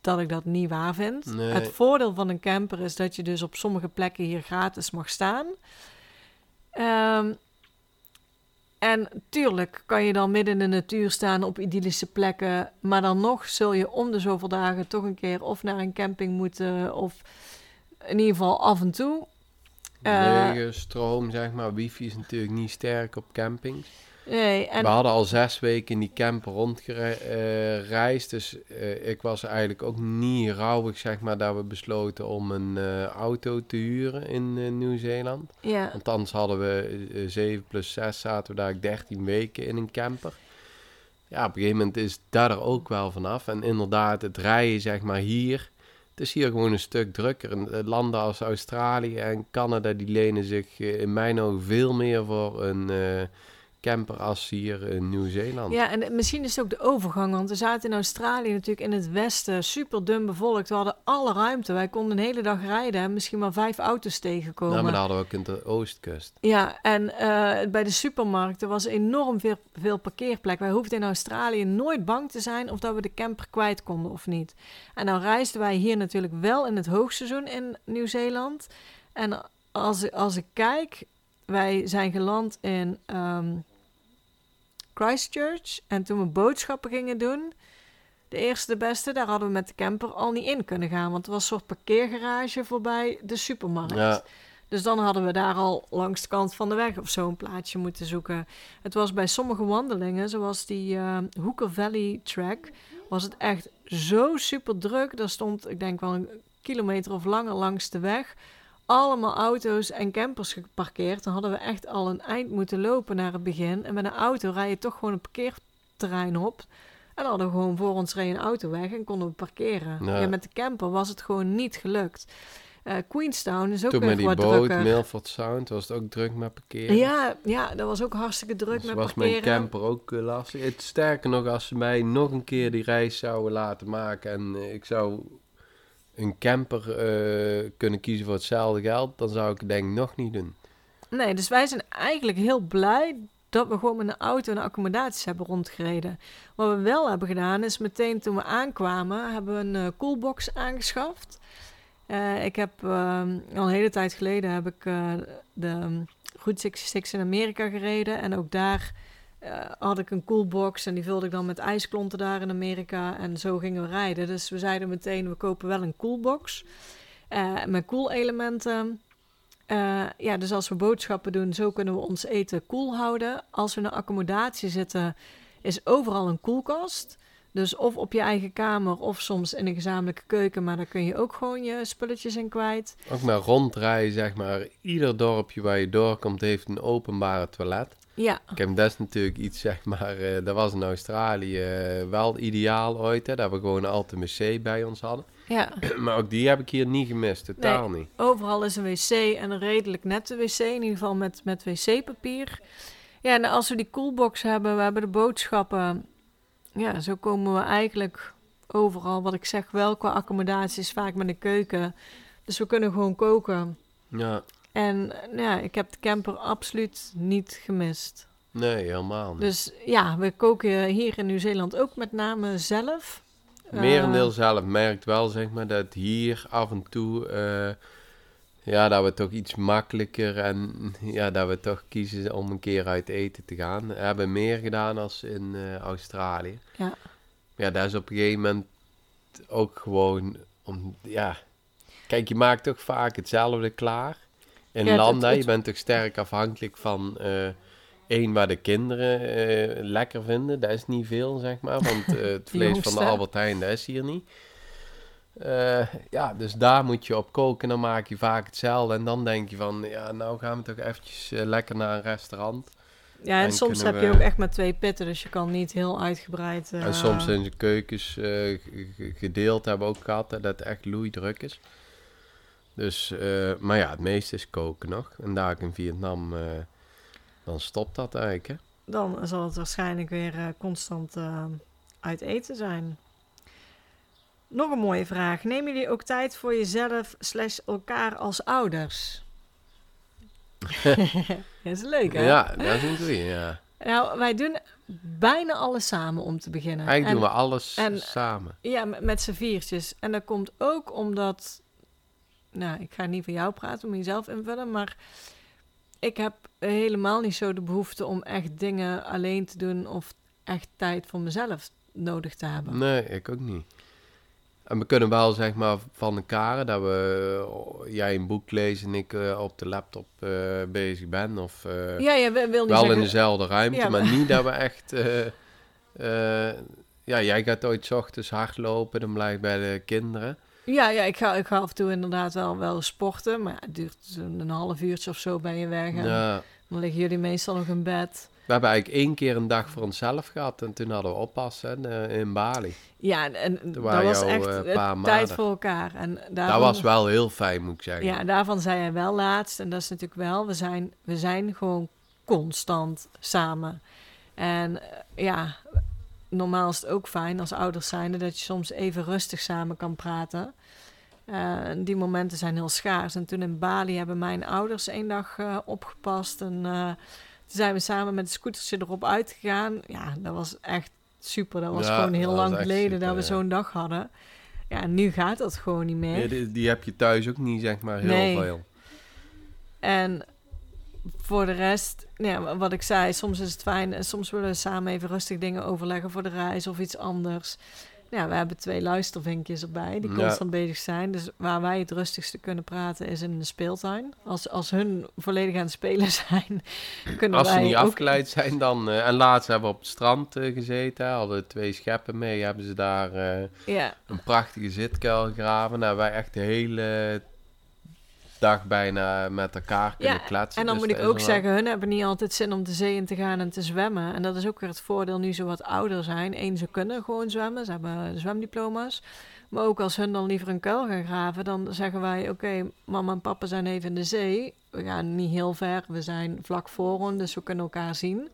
dat ik dat niet waar vind. Nee. Het voordeel van een camper is dat je dus op sommige plekken hier gratis mag staan. Ehm, en tuurlijk kan je dan midden in de natuur staan op idyllische plekken. Maar dan nog zul je om de zoveel dagen toch een keer of naar een camping moeten. Of in ieder geval af en toe. Eh, lege stroom, zeg maar. Wifi is natuurlijk niet sterk op campings. Nee, en We hadden al zes weken in die camper rondgereisd. dus eh, ik was eigenlijk ook niet rouwig, zeg maar, dat we besloten om een eh, auto te huren in eh, Nieuw-Zeeland. ja, Want anders hadden we eh, 7 plus 6 zaten we daar 13 weken in een camper. Ja, op een gegeven moment is dat er ook wel vanaf. En inderdaad, het rijden, zeg maar, hier. Het is hier gewoon een stuk drukker. En, eh, landen als Australië en Canada, die lenen zich eh, in mijn ogen veel meer voor een eh, camper als hier in Nieuw-Zeeland. ja, en misschien is het ook de overgang. Want we zaten in Australië natuurlijk in het westen super dun bevolkt. We hadden alle ruimte. Wij konden een hele dag rijden en misschien maar vijf auto's tegenkomen. Nou, maar hadden we ook in de oostkust. Ja, en eh, bij de supermarkten was enorm veel, veel parkeerplek. Wij hoefden in Australië nooit bang te zijn of dat we de camper kwijt konden of niet. En dan reisden wij hier natuurlijk wel in het hoogseizoen in Nieuw-Zeeland. En als, als ik kijk, wij zijn geland in ehm, Christchurch. En toen we boodschappen gingen doen, de eerste de beste, daar hadden we met de camper al niet in kunnen gaan. Want er was een soort parkeergarage voorbij de supermarkt. Ja, Dus dan hadden we daar al langs de kant van de weg of zo een plaatsje moeten zoeken. Het was bij sommige wandelingen, zoals die eh, Hooker Valley Track, was het echt zo super druk. Daar stond, ik denk wel een kilometer of langer langs de weg, allemaal auto's en campers geparkeerd. Dan hadden we echt al een eind moeten lopen naar het begin. En met een auto rij je toch gewoon een parkeerterrein op. En dan hadden we gewoon voor ons reed een auto weg en konden we parkeren. Ja. Ja, met de camper was het gewoon niet gelukt. Eh, Queenstown is ook toen met die wat boot, drukker. Milford Sound, was het ook druk met parkeren. Ja, ja, dat was ook hartstikke druk Dus met was parkeren. mijn camper ook eh, lastig. Het, sterker nog, als ze mij nog een keer die reis zouden laten maken en eh, ik zou een camper eh, kunnen kiezen voor hetzelfde geld, dan zou ik het denk ik nog niet doen. Nee, dus wij zijn eigenlijk heel blij dat we gewoon met een auto en accommodaties hebben rondgereden. Wat we wel hebben gedaan is meteen toen we aankwamen, hebben we een eh, coolbox aangeschaft. Eh, ik heb ehm, al een hele tijd geleden heb ik de um, Route 66 in Amerika gereden. En ook daar eh, had ik een coolbox en die vulde ik dan met ijsklonten daar in Amerika. En zo gingen we rijden. Dus we zeiden meteen, we kopen wel een coolbox. met cool elementen. ja, dus als we boodschappen doen, zo kunnen we ons eten koel houden. Als we in een accommodatie zitten, is overal een koelkast. Dus of op je eigen kamer of soms in een gezamenlijke keuken, maar daar kun je ook gewoon je spulletjes in kwijt. Ook maar rondrijden, zeg maar. Ieder dorpje waar je doorkomt heeft een openbare toilet. Ja. Ik heb is natuurlijk iets, zeg maar, uh, dat was in Australië uh, wel ideaal ooit, hè, dat we gewoon een wc bij ons hadden. Ja. maar ook die heb ik hier niet gemist, totaal nee, niet. Overal is een wc en een redelijk nette wc, in ieder geval met, met wc-papier. Ja, en als we die coolbox hebben, we hebben de boodschappen ja, zo komen we eigenlijk overal, wat ik zeg, wel qua accommodaties, vaak met een keuken. Dus we kunnen gewoon koken. Ja. En ja, ik heb de camper absoluut niet gemist. Nee, helemaal niet. Dus ja, we koken hier in Nieuw-Zeeland ook met name zelf. Merendeel Uh, zelf merkt wel, zeg maar, dat hier af en toe... Uh, ja, dat we toch iets makkelijker en ja, dat we toch kiezen om een keer uit eten te gaan. We hebben meer gedaan als in uh, Australië. Ja. Ja, dat is op een gegeven moment ook gewoon om, ja... Kijk, je maakt toch vaak hetzelfde klaar. In Ja, landen, het- je bent toch sterk afhankelijk van eh één waar de kinderen eh, lekker vinden. Dat is niet veel, zeg maar, want eh, het vlees van de. Albert Heijn, dat is hier niet. Ja, dus daar moet je op koken. Dan maak je vaak hetzelfde. En dan denk je van, ja, nou gaan we toch eventjes lekker naar een restaurant. ja, en En soms heb je ook echt maar twee pitten, dus je kan niet heel uitgebreid. En soms zijn de keukens gedeeld, hebben we ook gehad, dat het echt loeidruk is. Dus, eh, maar ja, het meeste is koken nog. En daar in Vietnam, eh, dan stopt dat eigenlijk, hè. Dan zal het waarschijnlijk weer eh, constant eh, uit eten zijn. Nog een mooie vraag. Nemen jullie ook tijd voor jezelf slash elkaar als ouders? dat is leuk, hè? Ja, dat is een goeie, ja. Nou, wij doen bijna alles samen om te beginnen. Eigenlijk En- doen we alles en- samen. Ja, met, met z'n viertjes. En dat komt ook omdat... Nou, ik ga niet voor jou praten, moet je zelf invullen. Maar ik heb helemaal niet zo de behoefte om echt dingen alleen te doen... of echt tijd voor mezelf nodig te hebben. Nee, ik ook niet. En we kunnen wel, zeg maar, van elkaar, dat we, oh, jij een boek leest en ik eh, op de laptop eh, bezig ben. Of eh, Ja, ja, wil wil niet wel in dezelfde ruimte, Ja, maar maar- niet dat we echt... eh, eh, ja, jij gaat ooit 's ochtends hardlopen, dan blijf bij de kinderen. Ja, ja ik, ga, ik ga af en toe inderdaad wel, wel sporten. Maar ja, het duurt zo'n een half uurtje of zo ben je weg. En Ja, Dan liggen jullie meestal nog in bed. we hebben eigenlijk één keer een dag voor onszelf gehad en toen hadden we oppassen hè, in Bali. Ja, en, dat was echt eh, eh, tijd voor elkaar. En Dat was wel heel fijn, moet ik zeggen. Ja, daarvan zei hij wel laatst. En dat is natuurlijk wel, we zijn, we zijn gewoon constant samen. En eh, ja, normaal is het ook fijn als ouders zijnde dat je soms even rustig samen kan praten. Eh, die momenten zijn heel schaars. En toen in Bali hebben mijn ouders één dag eh, opgepast. En eh, toen zijn we samen met het scootertje erop uitgegaan. Ja, dat was echt super. Dat was Ja, gewoon heel lang geleden super, dat we ja. zo'n dag hadden. Ja, en nu gaat dat gewoon niet meer. Ja, die, die heb je thuis ook niet, zeg maar, heel Nee. veel. En voor de rest, ja, wat ik zei, soms is het fijn en soms willen we samen even rustig dingen overleggen voor de reis of iets anders. Ja, we hebben twee luistervinkjes erbij die Ja. constant bezig zijn. Dus waar wij het rustigste kunnen praten is in de speeltuin. Als, als hun volledig aan het spelen zijn, kunnen Als ze wij niet ook... afgeleid zijn, dan... eh, en laatst hebben we op het strand eh, gezeten, hadden twee scheppen mee, hebben ze daar eh, Ja, een prachtige zitkuil gegraven. Nou, wij echt de hele dag bijna met elkaar kunnen Ja, kletsen. en dan dus moet ik ook zeggen, hun hebben niet altijd zin om de zee in te gaan en te zwemmen. En dat is ook weer het voordeel nu ze wat ouder zijn. Eén, ze kunnen gewoon zwemmen, ze hebben zwemdiploma's. Maar ook als hun dan liever een kuil gaan graven, dan zeggen wij... Oké, mama en papa zijn even in de zee. We gaan niet heel ver, we zijn vlak voor hen, dus we kunnen elkaar zien.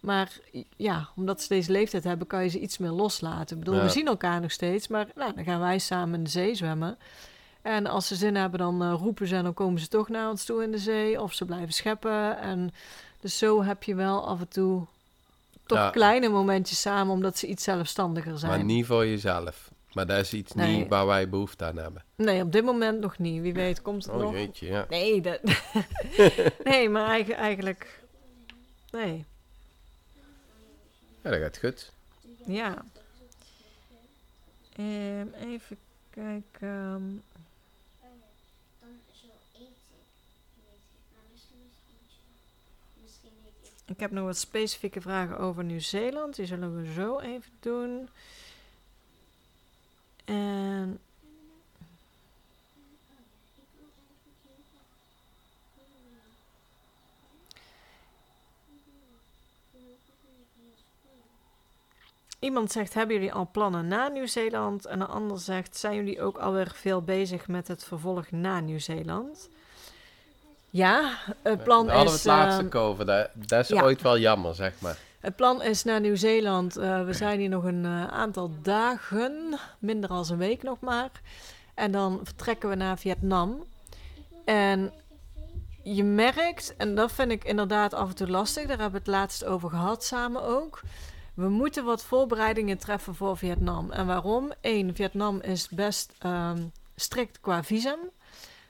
Maar ja, omdat ze deze leeftijd hebben, kan je ze iets meer loslaten. Ik bedoel, Ja. we zien elkaar nog steeds, maar nou, dan gaan wij samen in de zee zwemmen. En als ze zin hebben, dan eh, roepen ze en dan komen ze toch naar ons toe in de zee. Of ze blijven scheppen. En dus zo heb je wel af en toe toch Ja. kleine momentjes samen, omdat ze iets zelfstandiger zijn. Maar niet voor jezelf. Maar dat is iets Nee. niet waar wij behoefte aan hebben. Nee, op dit moment nog niet. Wie weet komt het Oh nog. jeetje, ja. Nee, dat... nee, maar eigen- eigenlijk... Nee, Ja, dat gaat goed. ja. Ehm, even kijken. Dan zo eten. Weet ik. Maar misschien is het eentje. Misschien weet ik. Heb nog wat specifieke vragen over Nieuw-Zeeland. Die zullen we zo even doen. En iemand zegt: Hebben jullie al plannen na Nieuw-Zeeland? En een ander zegt: Zijn jullie ook alweer veel bezig met het vervolg na Nieuw-Zeeland? Ja, het plan Daar hadden we is. het laatste over. Dat, dat is ja. ooit wel jammer, zeg maar. het plan is naar Nieuw-Zeeland. Eh, we zijn hier nog een eh, aantal dagen, minder dan een week nog maar. En dan vertrekken we naar Vietnam. En je merkt, en dat vind ik inderdaad af en toe lastig, daar hebben we het laatst over gehad samen ook. We moeten wat voorbereidingen treffen voor Vietnam. En waarom? Eén, Vietnam is best ehm, strikt qua visum.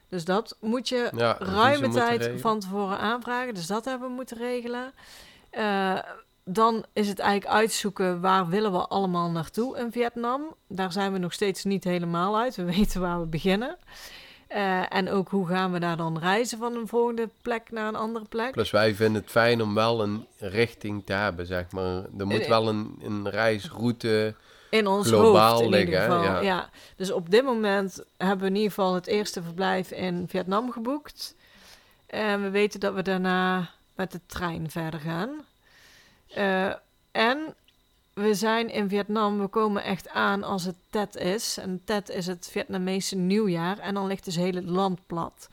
Dus dat moet je Ja, ruime tijd van tevoren aanvragen. Dus dat hebben we moeten regelen. Eh, dan is het eigenlijk uitzoeken waar willen we allemaal naartoe in Vietnam. Daar zijn we nog steeds niet helemaal uit. We weten waar we beginnen. Eh, en ook hoe gaan we daar dan reizen van een volgende plek naar een andere plek. Plus wij vinden het fijn om wel een richting te hebben, zeg maar. Er moet Eh, wel een, een reisroute... in ons globaal hoofd in liggen, ieder geval. Ja. Ja. Dus op dit moment hebben we in ieder geval het eerste verblijf in Vietnam geboekt. En we weten dat we daarna met de trein verder gaan. Eh, en we zijn in Vietnam, we komen echt aan als het Tet is. En Tet is het Vietnamese nieuwjaar. En dan ligt dus heel het land plat.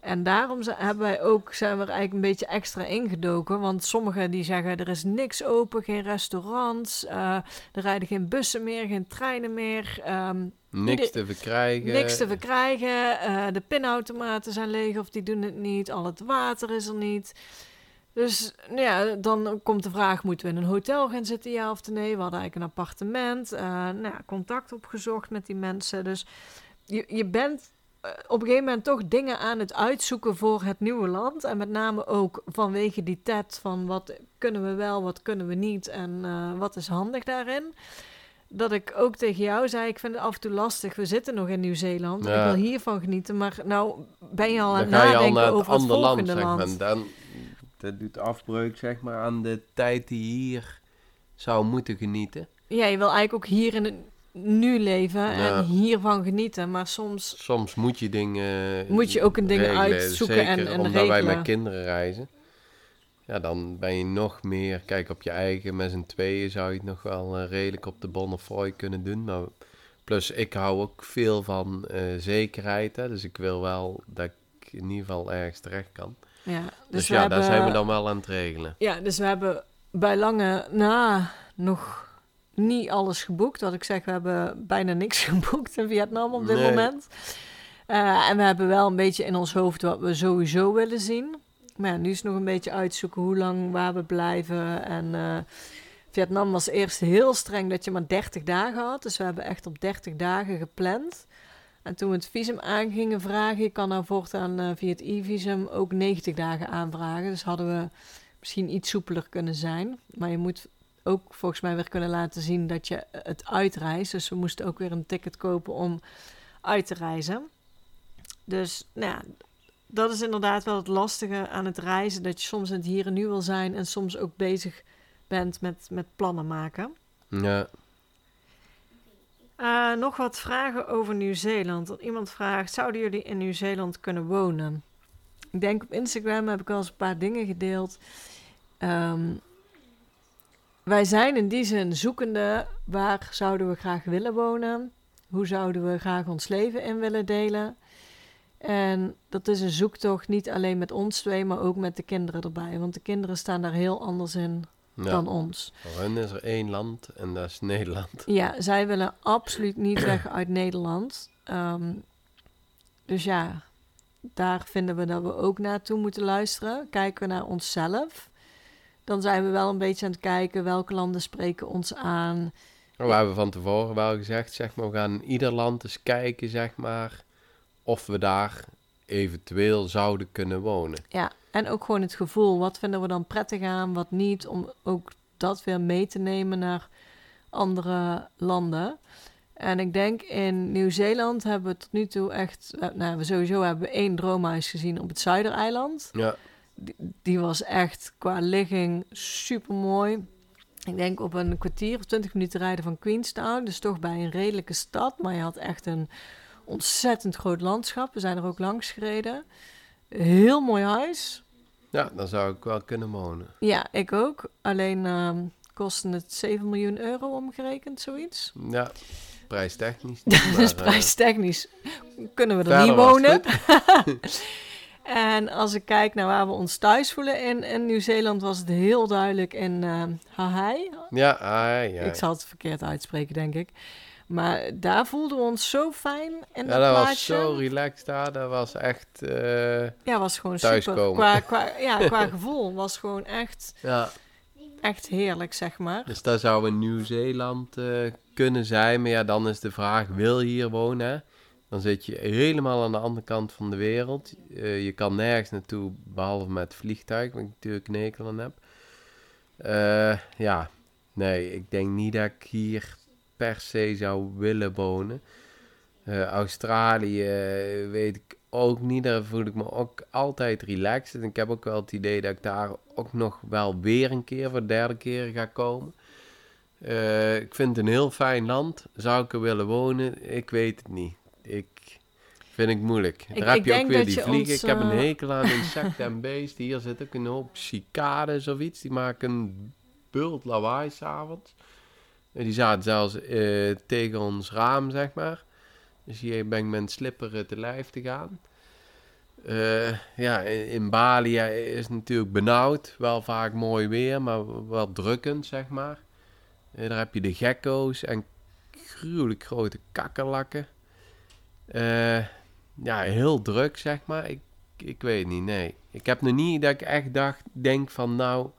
En daarom hebben wij ook, zijn we er eigenlijk een beetje extra ingedoken. Want sommigen die zeggen er is niks open, geen restaurants. eh, er rijden geen bussen meer, geen treinen meer. ehm, Niks Ieder- te verkrijgen. niks te verkrijgen. eh, de pinautomaten zijn leeg of die doen het niet. Al het water is er niet. Dus nou ja, dan komt de vraag: moeten we in een hotel gaan zitten, ja of nee? We hadden eigenlijk een appartement. eh, nou ja, contact opgezocht met die mensen. Dus je, je bent op een gegeven moment toch dingen aan het uitzoeken voor het nieuwe land. En met name ook vanwege die TED van wat kunnen we wel, wat kunnen we niet en eh, wat is handig daarin. Dat ik ook tegen jou zei, ik vind het af en toe lastig. We zitten nog in Nieuw-Zeeland. Ja. Ik wil hiervan genieten. Maar nou ben je al aan het al nadenken naar het over het land, volgende zeg land. maar. En Dan, dat doet afbreuk, zeg maar, aan de tijd die je hier zou moeten genieten. Ja, je wil eigenlijk ook hier in nu leven en hiervan genieten. Maar soms Soms moet je dingen Moet je ook een regelen, uitzoeken zeker en- en omdat wij met kinderen reizen. Ja, dan ben je nog meer... Kijk, op je eigen, met z'n tweeën zou je het nog wel eh, redelijk op de Bonnefoy kunnen doen. Maar plus, ik hou ook veel van eh, zekerheid. Hè, dus ik wil wel dat ik in ieder geval ergens terecht kan. ja, Dus, dus, ja, hebben, daar zijn we dan wel aan het regelen. Ja, dus we hebben bij lange na nog niet alles geboekt. Wat ik zeg, we hebben bijna niks geboekt in Vietnam op dit Nee. moment. Eh, en we hebben wel een beetje in ons hoofd wat we sowieso willen zien. Maar ja, nu is het nog een beetje uitzoeken hoe lang waar we blijven. En eh, Vietnam was eerst heel streng dat je maar 30 dagen had. Dus we hebben echt op 30 dagen gepland. En toen we het visum aan gingen vragen, je kan nou voortaan eh, via het e-visum ook 90 dagen aanvragen. Dus hadden we misschien iets soepeler kunnen zijn. Maar je moet ook volgens mij weer kunnen laten zien dat je het uitreist. Dus we moesten ook weer een ticket kopen om uit te reizen. Dus nou ja, dat is inderdaad wel het lastige aan het reizen. Dat je soms in het hier en nu wil zijn en soms ook bezig bent met, met plannen maken. Ja, Eh, nog wat vragen over Nieuw-Zeeland. Iemand vraagt, zouden jullie in Nieuw-Zeeland kunnen wonen? Ik denk op Instagram heb ik al eens een paar dingen gedeeld. Ehm, wij zijn in die zin zoekende. Waar zouden we graag willen wonen? Hoe zouden we graag ons leven in willen delen? En dat is een zoektocht niet alleen met ons twee, maar ook met de kinderen erbij. Want de kinderen staan daar heel anders in ja. dan ons. Voor hun is er één land en dat is Nederland. Ja, zij willen absoluut niet weg uit Nederland. Ehm, dus ja, daar vinden we dat we ook naartoe moeten luisteren. Kijken we naar onszelf, dan zijn we wel een beetje aan het kijken welke landen spreken ons aan. We hebben van tevoren wel gezegd, zeg maar, we gaan in ieder land eens kijken, zeg maar, of we daar eventueel zouden kunnen wonen. Ja, en ook gewoon het gevoel. Wat vinden we dan prettig aan, wat niet. Om ook dat weer mee te nemen naar andere landen. En ik denk in Nieuw-Zeeland hebben we tot nu toe echt... eh, Nou, we sowieso hebben we één droomhuis gezien op het Zuidereiland. Ja, Die, die was echt qua ligging super mooi. Ik denk op een kwartier of twintig minuten rijden van Queenstown. Dus toch bij een redelijke stad. Maar je had echt een ontzettend groot landschap. We zijn er ook langs gereden. Heel mooi huis. ja, daar zou ik wel kunnen wonen. Ja, ik ook. Alleen ehm kostte het 7 miljoen euro omgerekend, zoiets. Ja, prijstechnisch. dus maar, eh, prijstechnisch kunnen we er niet wonen. en als ik kijk naar waar we ons thuis voelen in, in Nieuw-Zeeland, was het heel duidelijk in ehm Hawaii. Ja, ja. Ik zal het verkeerd uitspreken, denk ik. Maar daar voelden we ons zo fijn in ja, dat dat was plaatje. zo relaxed daar. Dat was echt... eh, Ja, was gewoon super. Qua, qua, ja, qua gevoel was gewoon echt, ja, echt heerlijk, zeg maar. dus dat zou in Nieuw-Zeeland eh, kunnen zijn. Maar ja, dan is de vraag, wil je hier wonen? Dan zit je helemaal aan de andere kant van de wereld. Eh, je kan nergens naartoe, behalve met vliegtuig, waar ik natuurlijk een hekel aan heb. Eh, ja, nee, ik denk niet dat ik hier per se zou willen wonen. Eh, Australië weet ik ook niet. Daar voel ik me ook altijd relaxed. En ik heb ook wel het idee dat ik daar ook nog wel weer een keer voor de derde keer ga komen. Ik vind het een heel fijn land. Zou ik er willen wonen? Ik weet het niet. Ik vind ik moeilijk. Ik- Daar heb je ook weer die vliegen. ons, Ik heb een eh, hekel aan insecten en beesten. Hier zit ook een hoop cicades of iets. Die maken een bult lawaai s'avonds. En Die zaten zelfs eh, tegen ons raam, zeg maar. Dus hier ben ik met een slipper eh, te lijf te gaan. Eh, ja, in, Bali is het natuurlijk benauwd. Wel vaak mooi weer, maar wel drukkend, zeg maar. Daar heb je de gekko's en gruwelijk grote kakkerlakken. Eh, ja, heel druk, zeg maar. Ik, ik weet niet, nee. Ik heb nog niet dat ik echt dacht, denk van nou,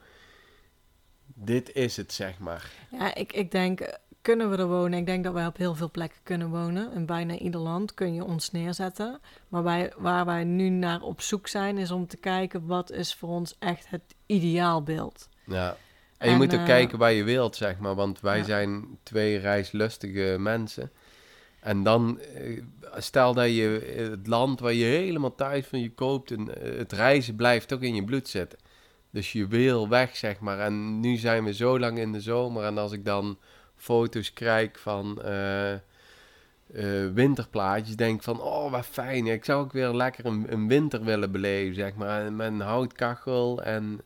dit is het, zeg maar. Ja, ik, ik denk, kunnen we er wonen? Ik denk dat wij op heel veel plekken kunnen wonen. In bijna ieder land kun je ons neerzetten. Maar wij, waar wij nu naar op zoek zijn, is om te kijken wat is voor ons echt het ideaalbeeld. Ja. En je En, moet ook eh, kijken waar je wilt, zeg maar. Want wij Ja. zijn twee reislustige mensen. En dan, eh, stel dat je het land waar je helemaal thuis van je koopt... En, eh, het reizen blijft ook in je bloed zitten. Dus je wil weg, zeg maar. En nu zijn we zo lang in de zomer. En als ik dan foto's krijg van eh, eh, winterplaatjes... denk van, oh, wat fijn. Ik zou ook weer lekker een, een winter willen beleven, zeg maar. Met een houtkachel en...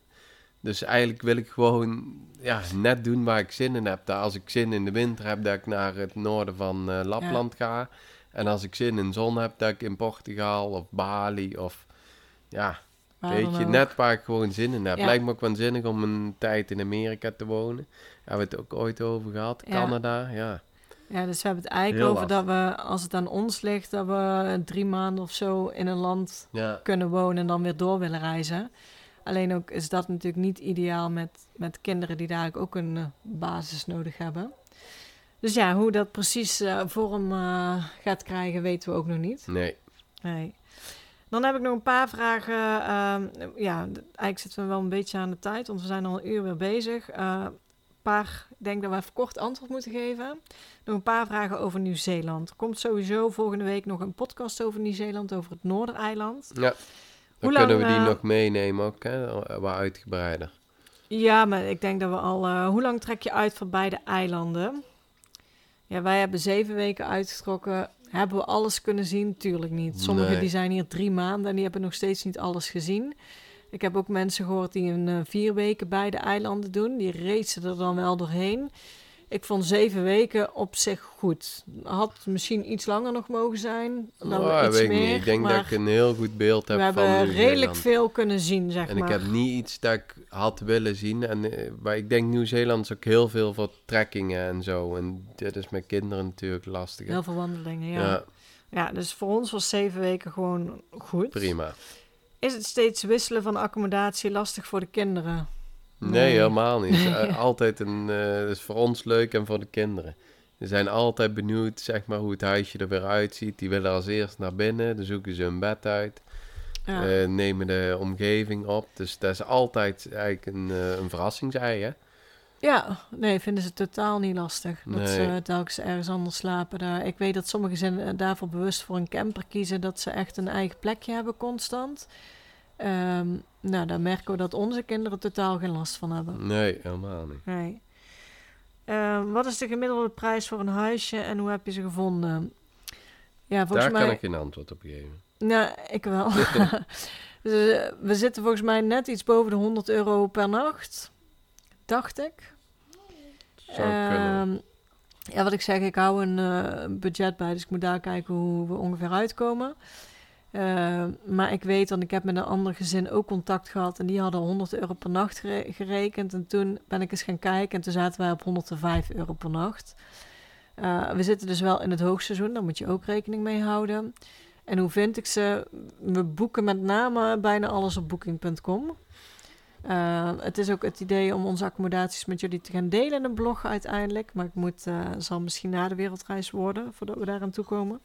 Dus eigenlijk wil ik gewoon ja, net doen waar ik zin in heb. Dat als ik zin in de winter heb, dat ik naar het noorden van eh, Lapland ga. En als ik zin in zon heb, dat ik in Portugal of Bali of... Ja, weet je, net waar ik gewoon zin in heb. Ja. Lijkt me ook waanzinnig om een tijd in Amerika te wonen. Daar hebben we het ook ooit over gehad. Ja. Canada, ja. Ja, dus we hebben het eigenlijk Heel over dat we, als het aan ons ligt, dat we drie maanden of zo in een land kunnen wonen en dan weer door willen reizen. Alleen ook is dat natuurlijk niet ideaal met, met kinderen die daar ook een eh, basis nodig hebben. Dus ja, hoe dat precies eh, vorm eh, gaat krijgen, weten we ook nog niet. nee. Nee. Dan heb ik nog een paar vragen. ehm, ja, eigenlijk zitten we wel een beetje aan de tijd, want we zijn al een uur weer bezig. Een paar, ik denk dat we even kort antwoord moeten geven. Nog een paar vragen over Nieuw-Zeeland. Er komt sowieso volgende week nog een podcast over Nieuw-Zeeland, over het Noordereiland. Ja. Dan Hoe kunnen lang, we die eh, nog meenemen ook, hè. Wat uitgebreider. Ja, maar ik denk dat we al. eh, hoe lang trek je uit voor beide eilanden? Ja, wij hebben zeven weken uitgetrokken. Hebben we alles kunnen zien? Tuurlijk niet. Sommigen Nee. die zijn hier drie maanden en die hebben nog steeds niet alles gezien. Ik heb ook mensen gehoord die een eh, vier weken beide eilanden doen. Die racen er dan wel doorheen. Ik vond zeven weken op zich goed. Had misschien iets langer nog mogen zijn. Dan Oh, iets weet meer, niet. Ik denk dat ik een heel goed beeld heb we van hebben redelijk veel kunnen zien, zeg En maar. ik heb niet iets dat ik had willen zien. En, eh, maar ik denk Nieuw-Zeeland is ook heel veel voor trekkingen en zo. En dit is met kinderen natuurlijk lastig. Heel veel wandelingen, ja. ja. Ja, dus voor ons was zeven weken gewoon goed. prima. Is het steeds wisselen van accommodatie lastig voor de kinderen? Nee, helemaal niet. Eh, altijd een, eh, is voor ons leuk en voor de kinderen. Ze zijn altijd benieuwd, zeg maar, hoe het huisje er weer uitziet. Die willen als eerst naar binnen, dan zoeken ze hun bed uit, Ja. eh, nemen de omgeving op. Dus dat is altijd eigenlijk een, een verrassingsei, hè? Ja, nee, vinden ze totaal niet lastig. Dat Nee. ze telkens ergens anders slapen. Daar. Ik weet dat sommige gezinnen daarvoor bewust voor een camper kiezen. Dat ze echt een eigen plekje hebben constant. Ehm, nou, daar merken we dat onze kinderen totaal geen last van hebben. Nee, helemaal niet. Nee. Ehm, wat is de gemiddelde prijs voor een huisje en hoe heb je ze gevonden? Ja, volgens Daar mij... kan ik geen antwoord op geven. Nou, ik wel. Dus, eh, we zitten volgens mij net iets boven de 100 euro per nacht. Dacht ik. Zou kunnen. Ehm, ja, wat ik zeg, ik hou een eh, budget bij, dus ik moet daar kijken hoe we ongeveer uitkomen. Ehm, maar ik weet, want ik heb met een ander gezin ook contact gehad en die hadden 100 euro per nacht gere- gerekend. En toen ben ik eens gaan kijken en toen zaten wij op 105 euro per nacht. Eh, we zitten dus wel in het hoogseizoen, daar moet je ook rekening mee houden. En hoe vind ik ze? We boeken met name bijna alles op booking.com. Eh, het is ook het idee om onze accommodaties met jullie te gaan delen in een blog uiteindelijk. Maar ik moet, eh, zal misschien na de wereldreis worden, voordat we daar aan toe komen.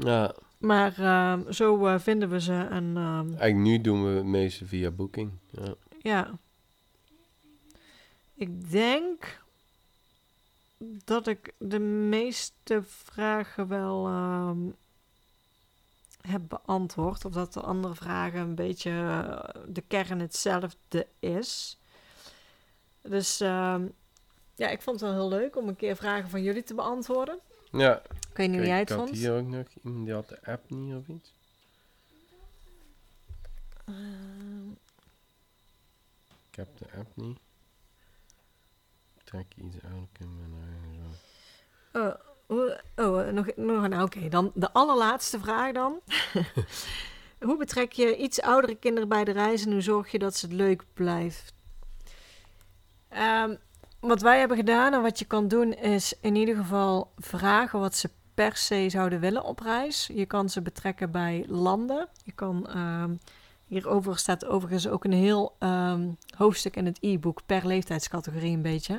Ja, Maar eh, zo eh, vinden we ze en ehm, eigenlijk nu doen we het meeste via Booking. Ja. ja. Ik denk dat ik de meeste vragen wel ehm, heb beantwoord. Of dat de andere vragen een beetje eh, de kern hetzelfde is. Dus ehm, ja, ik vond het wel heel leuk om een keer vragen van jullie te beantwoorden. Ja. Ik weet niet hoe jij het ik had vond. hier ook nog iemand die had de app niet of iets. Ehm, Ik heb de app niet. Trek iets uit. ik heb mijn eigen zo. Oh, oh, nog, nog een. Oké, dan de allerlaatste vraag dan. hoe betrek je iets oudere kinderen bij de reis en hoe zorg je dat ze het leuk blijft? Ehm, wat wij hebben gedaan en wat je kan doen is in ieder geval vragen wat ze per se zouden willen op reis. Je kan ze betrekken bij landen. Je kan ehm, hierover staat overigens ook een heel ehm, hoofdstuk in het e-book per leeftijdscategorie een beetje.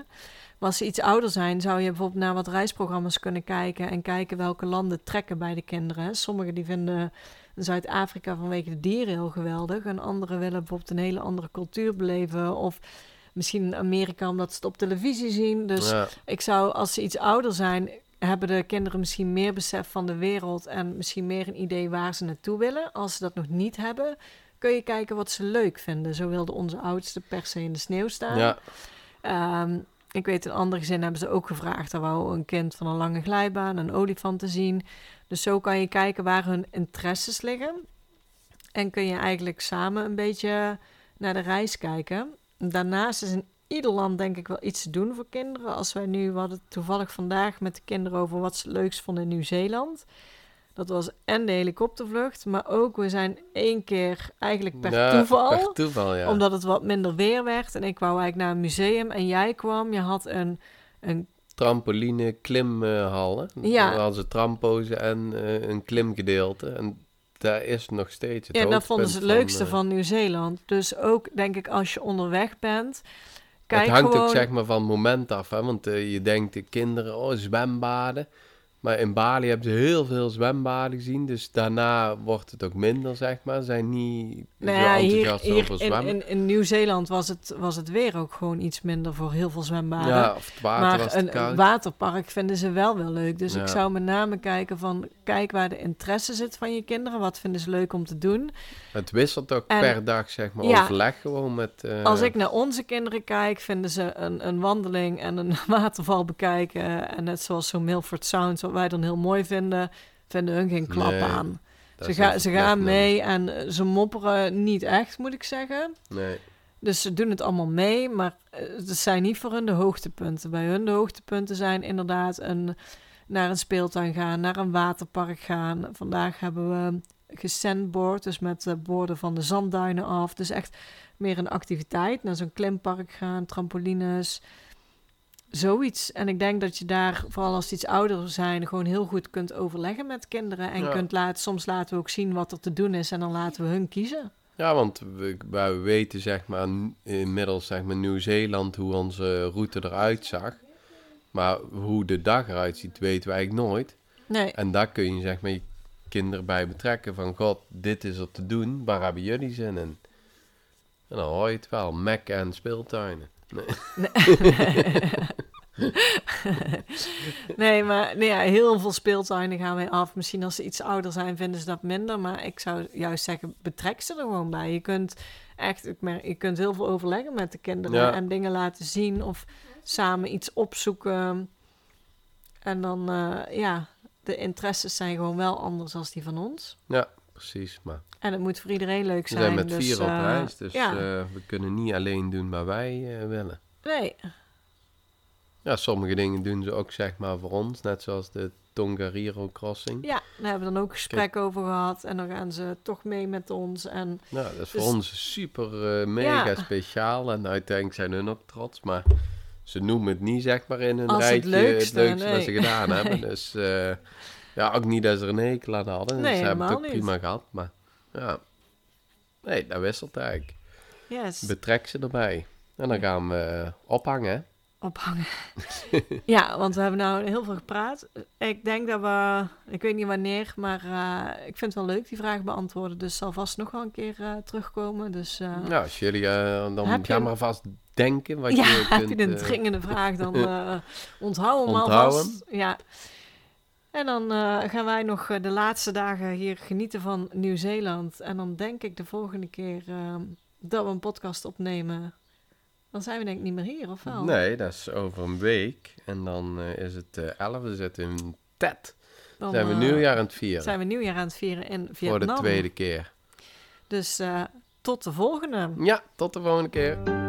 Maar als ze iets ouder zijn, zou je bijvoorbeeld naar wat reisprogramma's kunnen kijken en kijken welke landen trekken bij de kinderen. Sommigen die vinden Zuid-Afrika vanwege de dieren heel geweldig. En anderen willen bijvoorbeeld een hele andere cultuur beleven. Of misschien in Amerika omdat ze het op televisie zien. Dus Ja, ik zou, als ze iets ouder zijn, hebben de kinderen misschien meer besef van de wereld en misschien meer een idee waar ze naartoe willen. Als ze dat nog niet hebben, kun je kijken wat ze leuk vinden. Zo wilde onze oudste per se in de sneeuw staan. ja, Ehm, ik weet, in andere gezinnen hebben ze ook gevraagd. Daar wou een kind van een lange glijbaan, een olifant te zien. Dus zo kan je kijken waar hun interesses liggen. En kun je eigenlijk samen een beetje naar de reis kijken. Daarnaast is in ieder land denk ik wel iets te doen voor kinderen. Als wij nu, we hadden het toevallig vandaag met de kinderen over wat ze het leukst vonden in Nieuw-Zeeland. Dat was en de helikoptervlucht, maar ook we zijn één keer eigenlijk per Ja, toeval Per toeval, ja. omdat het wat minder weer werd. En ik wou eigenlijk naar een museum. En jij kwam, je had een, een Trampoline, klimhallen. Ja. Daar hadden ze trampozen en eh, een klimgedeelte. En daar is nog steeds het ja, dat vonden ze het leukste eh, van Nieuw-Zeeland. Dus ook, denk ik, als je onderweg bent, kijk het hangt gewoon... ook zeg maar van het moment af. Hè? Want eh, je denkt de kinderen, oh zwembaden. Maar in Bali hebben ze heel veel zwembaden gezien. Dus daarna wordt het ook minder, zeg maar. Zijn niet Nou zo ja, hier, enthousiast hier over in, zwemmen. in, in Nieuw-Zeeland was het, was het weer ook gewoon iets minder voor heel veel zwembaden. ja, of het water maar was een, een waterpark vinden ze wel wel leuk. Dus Ja. ik zou met name kijken van... Kijk waar de interesse zit van je kinderen. Wat vinden ze leuk om te doen. Het wisselt ook En- per dag, zeg maar. Ja. Overleg gewoon met... eh, Als ik naar onze kinderen kijk, vinden ze een, een wandeling en een waterval bekijken. En net zoals zo'n Milford Sound, wat wij dan heel mooi vinden, vinden hun geen klap Nee, aan. Ze, is ga, echt- ze gaan mee en eh, ze mopperen niet echt, moet ik zeggen. Nee. Dus ze doen het allemaal mee, maar eh, het zijn niet voor hun de hoogtepunten. Bij hun de hoogtepunten zijn inderdaad een, naar een speeltuin gaan, naar een waterpark gaan. Vandaag hebben we gesandboard, dus met de borden van de zandduinen af. Dus echt meer een activiteit, naar zo'n klimpark gaan, trampolines, zoiets. En ik denk dat je daar, vooral als iets ouder zijn, gewoon heel goed kunt overleggen met kinderen. En Ja. kunt laten, soms laten we ook zien wat er te doen is en dan laten we hun kiezen. Ja, want we, wij weten zeg maar inmiddels zeg maar Nieuw-Zeeland hoe onze route eruit zag. Maar hoe de dag eruit ziet weten we eigenlijk nooit. Nee, En daar kun je zeg maar je kinderen bij betrekken van god, dit is er te doen, waar hebben jullie zin in? En dan hoor je het wel, Mac en speeltuinen. nee maar nee, ja, heel veel speeltuinen gaan wij af. Misschien als ze iets ouder zijn, vinden ze dat minder. Maar ik zou juist zeggen, betrek ze er gewoon bij. Je kunt echt, ik merk, je kunt heel veel overleggen met de kinderen Ja. en dingen laten zien of samen iets opzoeken. En dan, eh, ja, de interesses zijn gewoon wel anders dan die van ons. Ja, precies. Maar En het moet voor iedereen leuk we zijn. zijn met dus, vier op eh, reis, dus ja. eh, we kunnen niet alleen doen wat wij eh, willen. Nee, Ja, sommige dingen doen ze ook zeg maar voor ons, net zoals de Tongariro Crossing. ja, daar hebben we dan ook gesprek over gehad. En dan gaan ze toch mee met ons. En Nou, dat is voor Dus- ons super eh, mega Ja. speciaal en uiteindelijk zijn hun ook trots, maar ze noemen het niet zeg maar in hun Als het rijtje leukste, het leukste wat ze gedaan hebben. Dus eh, ja, ook niet dat ze er een hekel aan hadden. Nee, ze hebben het ook niet. prima gehad, maar ja. Nee, dat wisselt eigenlijk. yes. Betrek ze erbij. En dan gaan we ophangen. ophangen. ja, want we hebben nou heel veel gepraat. Ik denk dat we, ik weet niet wanneer, maar eh, ik vind het wel leuk die vragen beantwoorden. Dus zal vast nog wel een keer eh, terugkomen. Dus eh, Nou, als jullie dan Heb je ga een- maar vast denken wat ja, je heb kunt... je een dringende vraag, dan onthoud hem alvast. Ja. En dan eh, gaan wij nog eh, de laatste dagen hier genieten van Nieuw-Zeeland. En dan denk ik de volgende keer eh, dat we een podcast opnemen. Dan zijn we denk ik niet meer hier, of wel? Nee, dat is over een week. En dan eh, is het eh 11, we zitten in Tet. Dan zijn we nieuwjaar aan het vieren. zijn we nieuwjaar aan het vieren in voor Vietnam. de tweede keer. Dus tot de volgende. Ja, tot de volgende keer.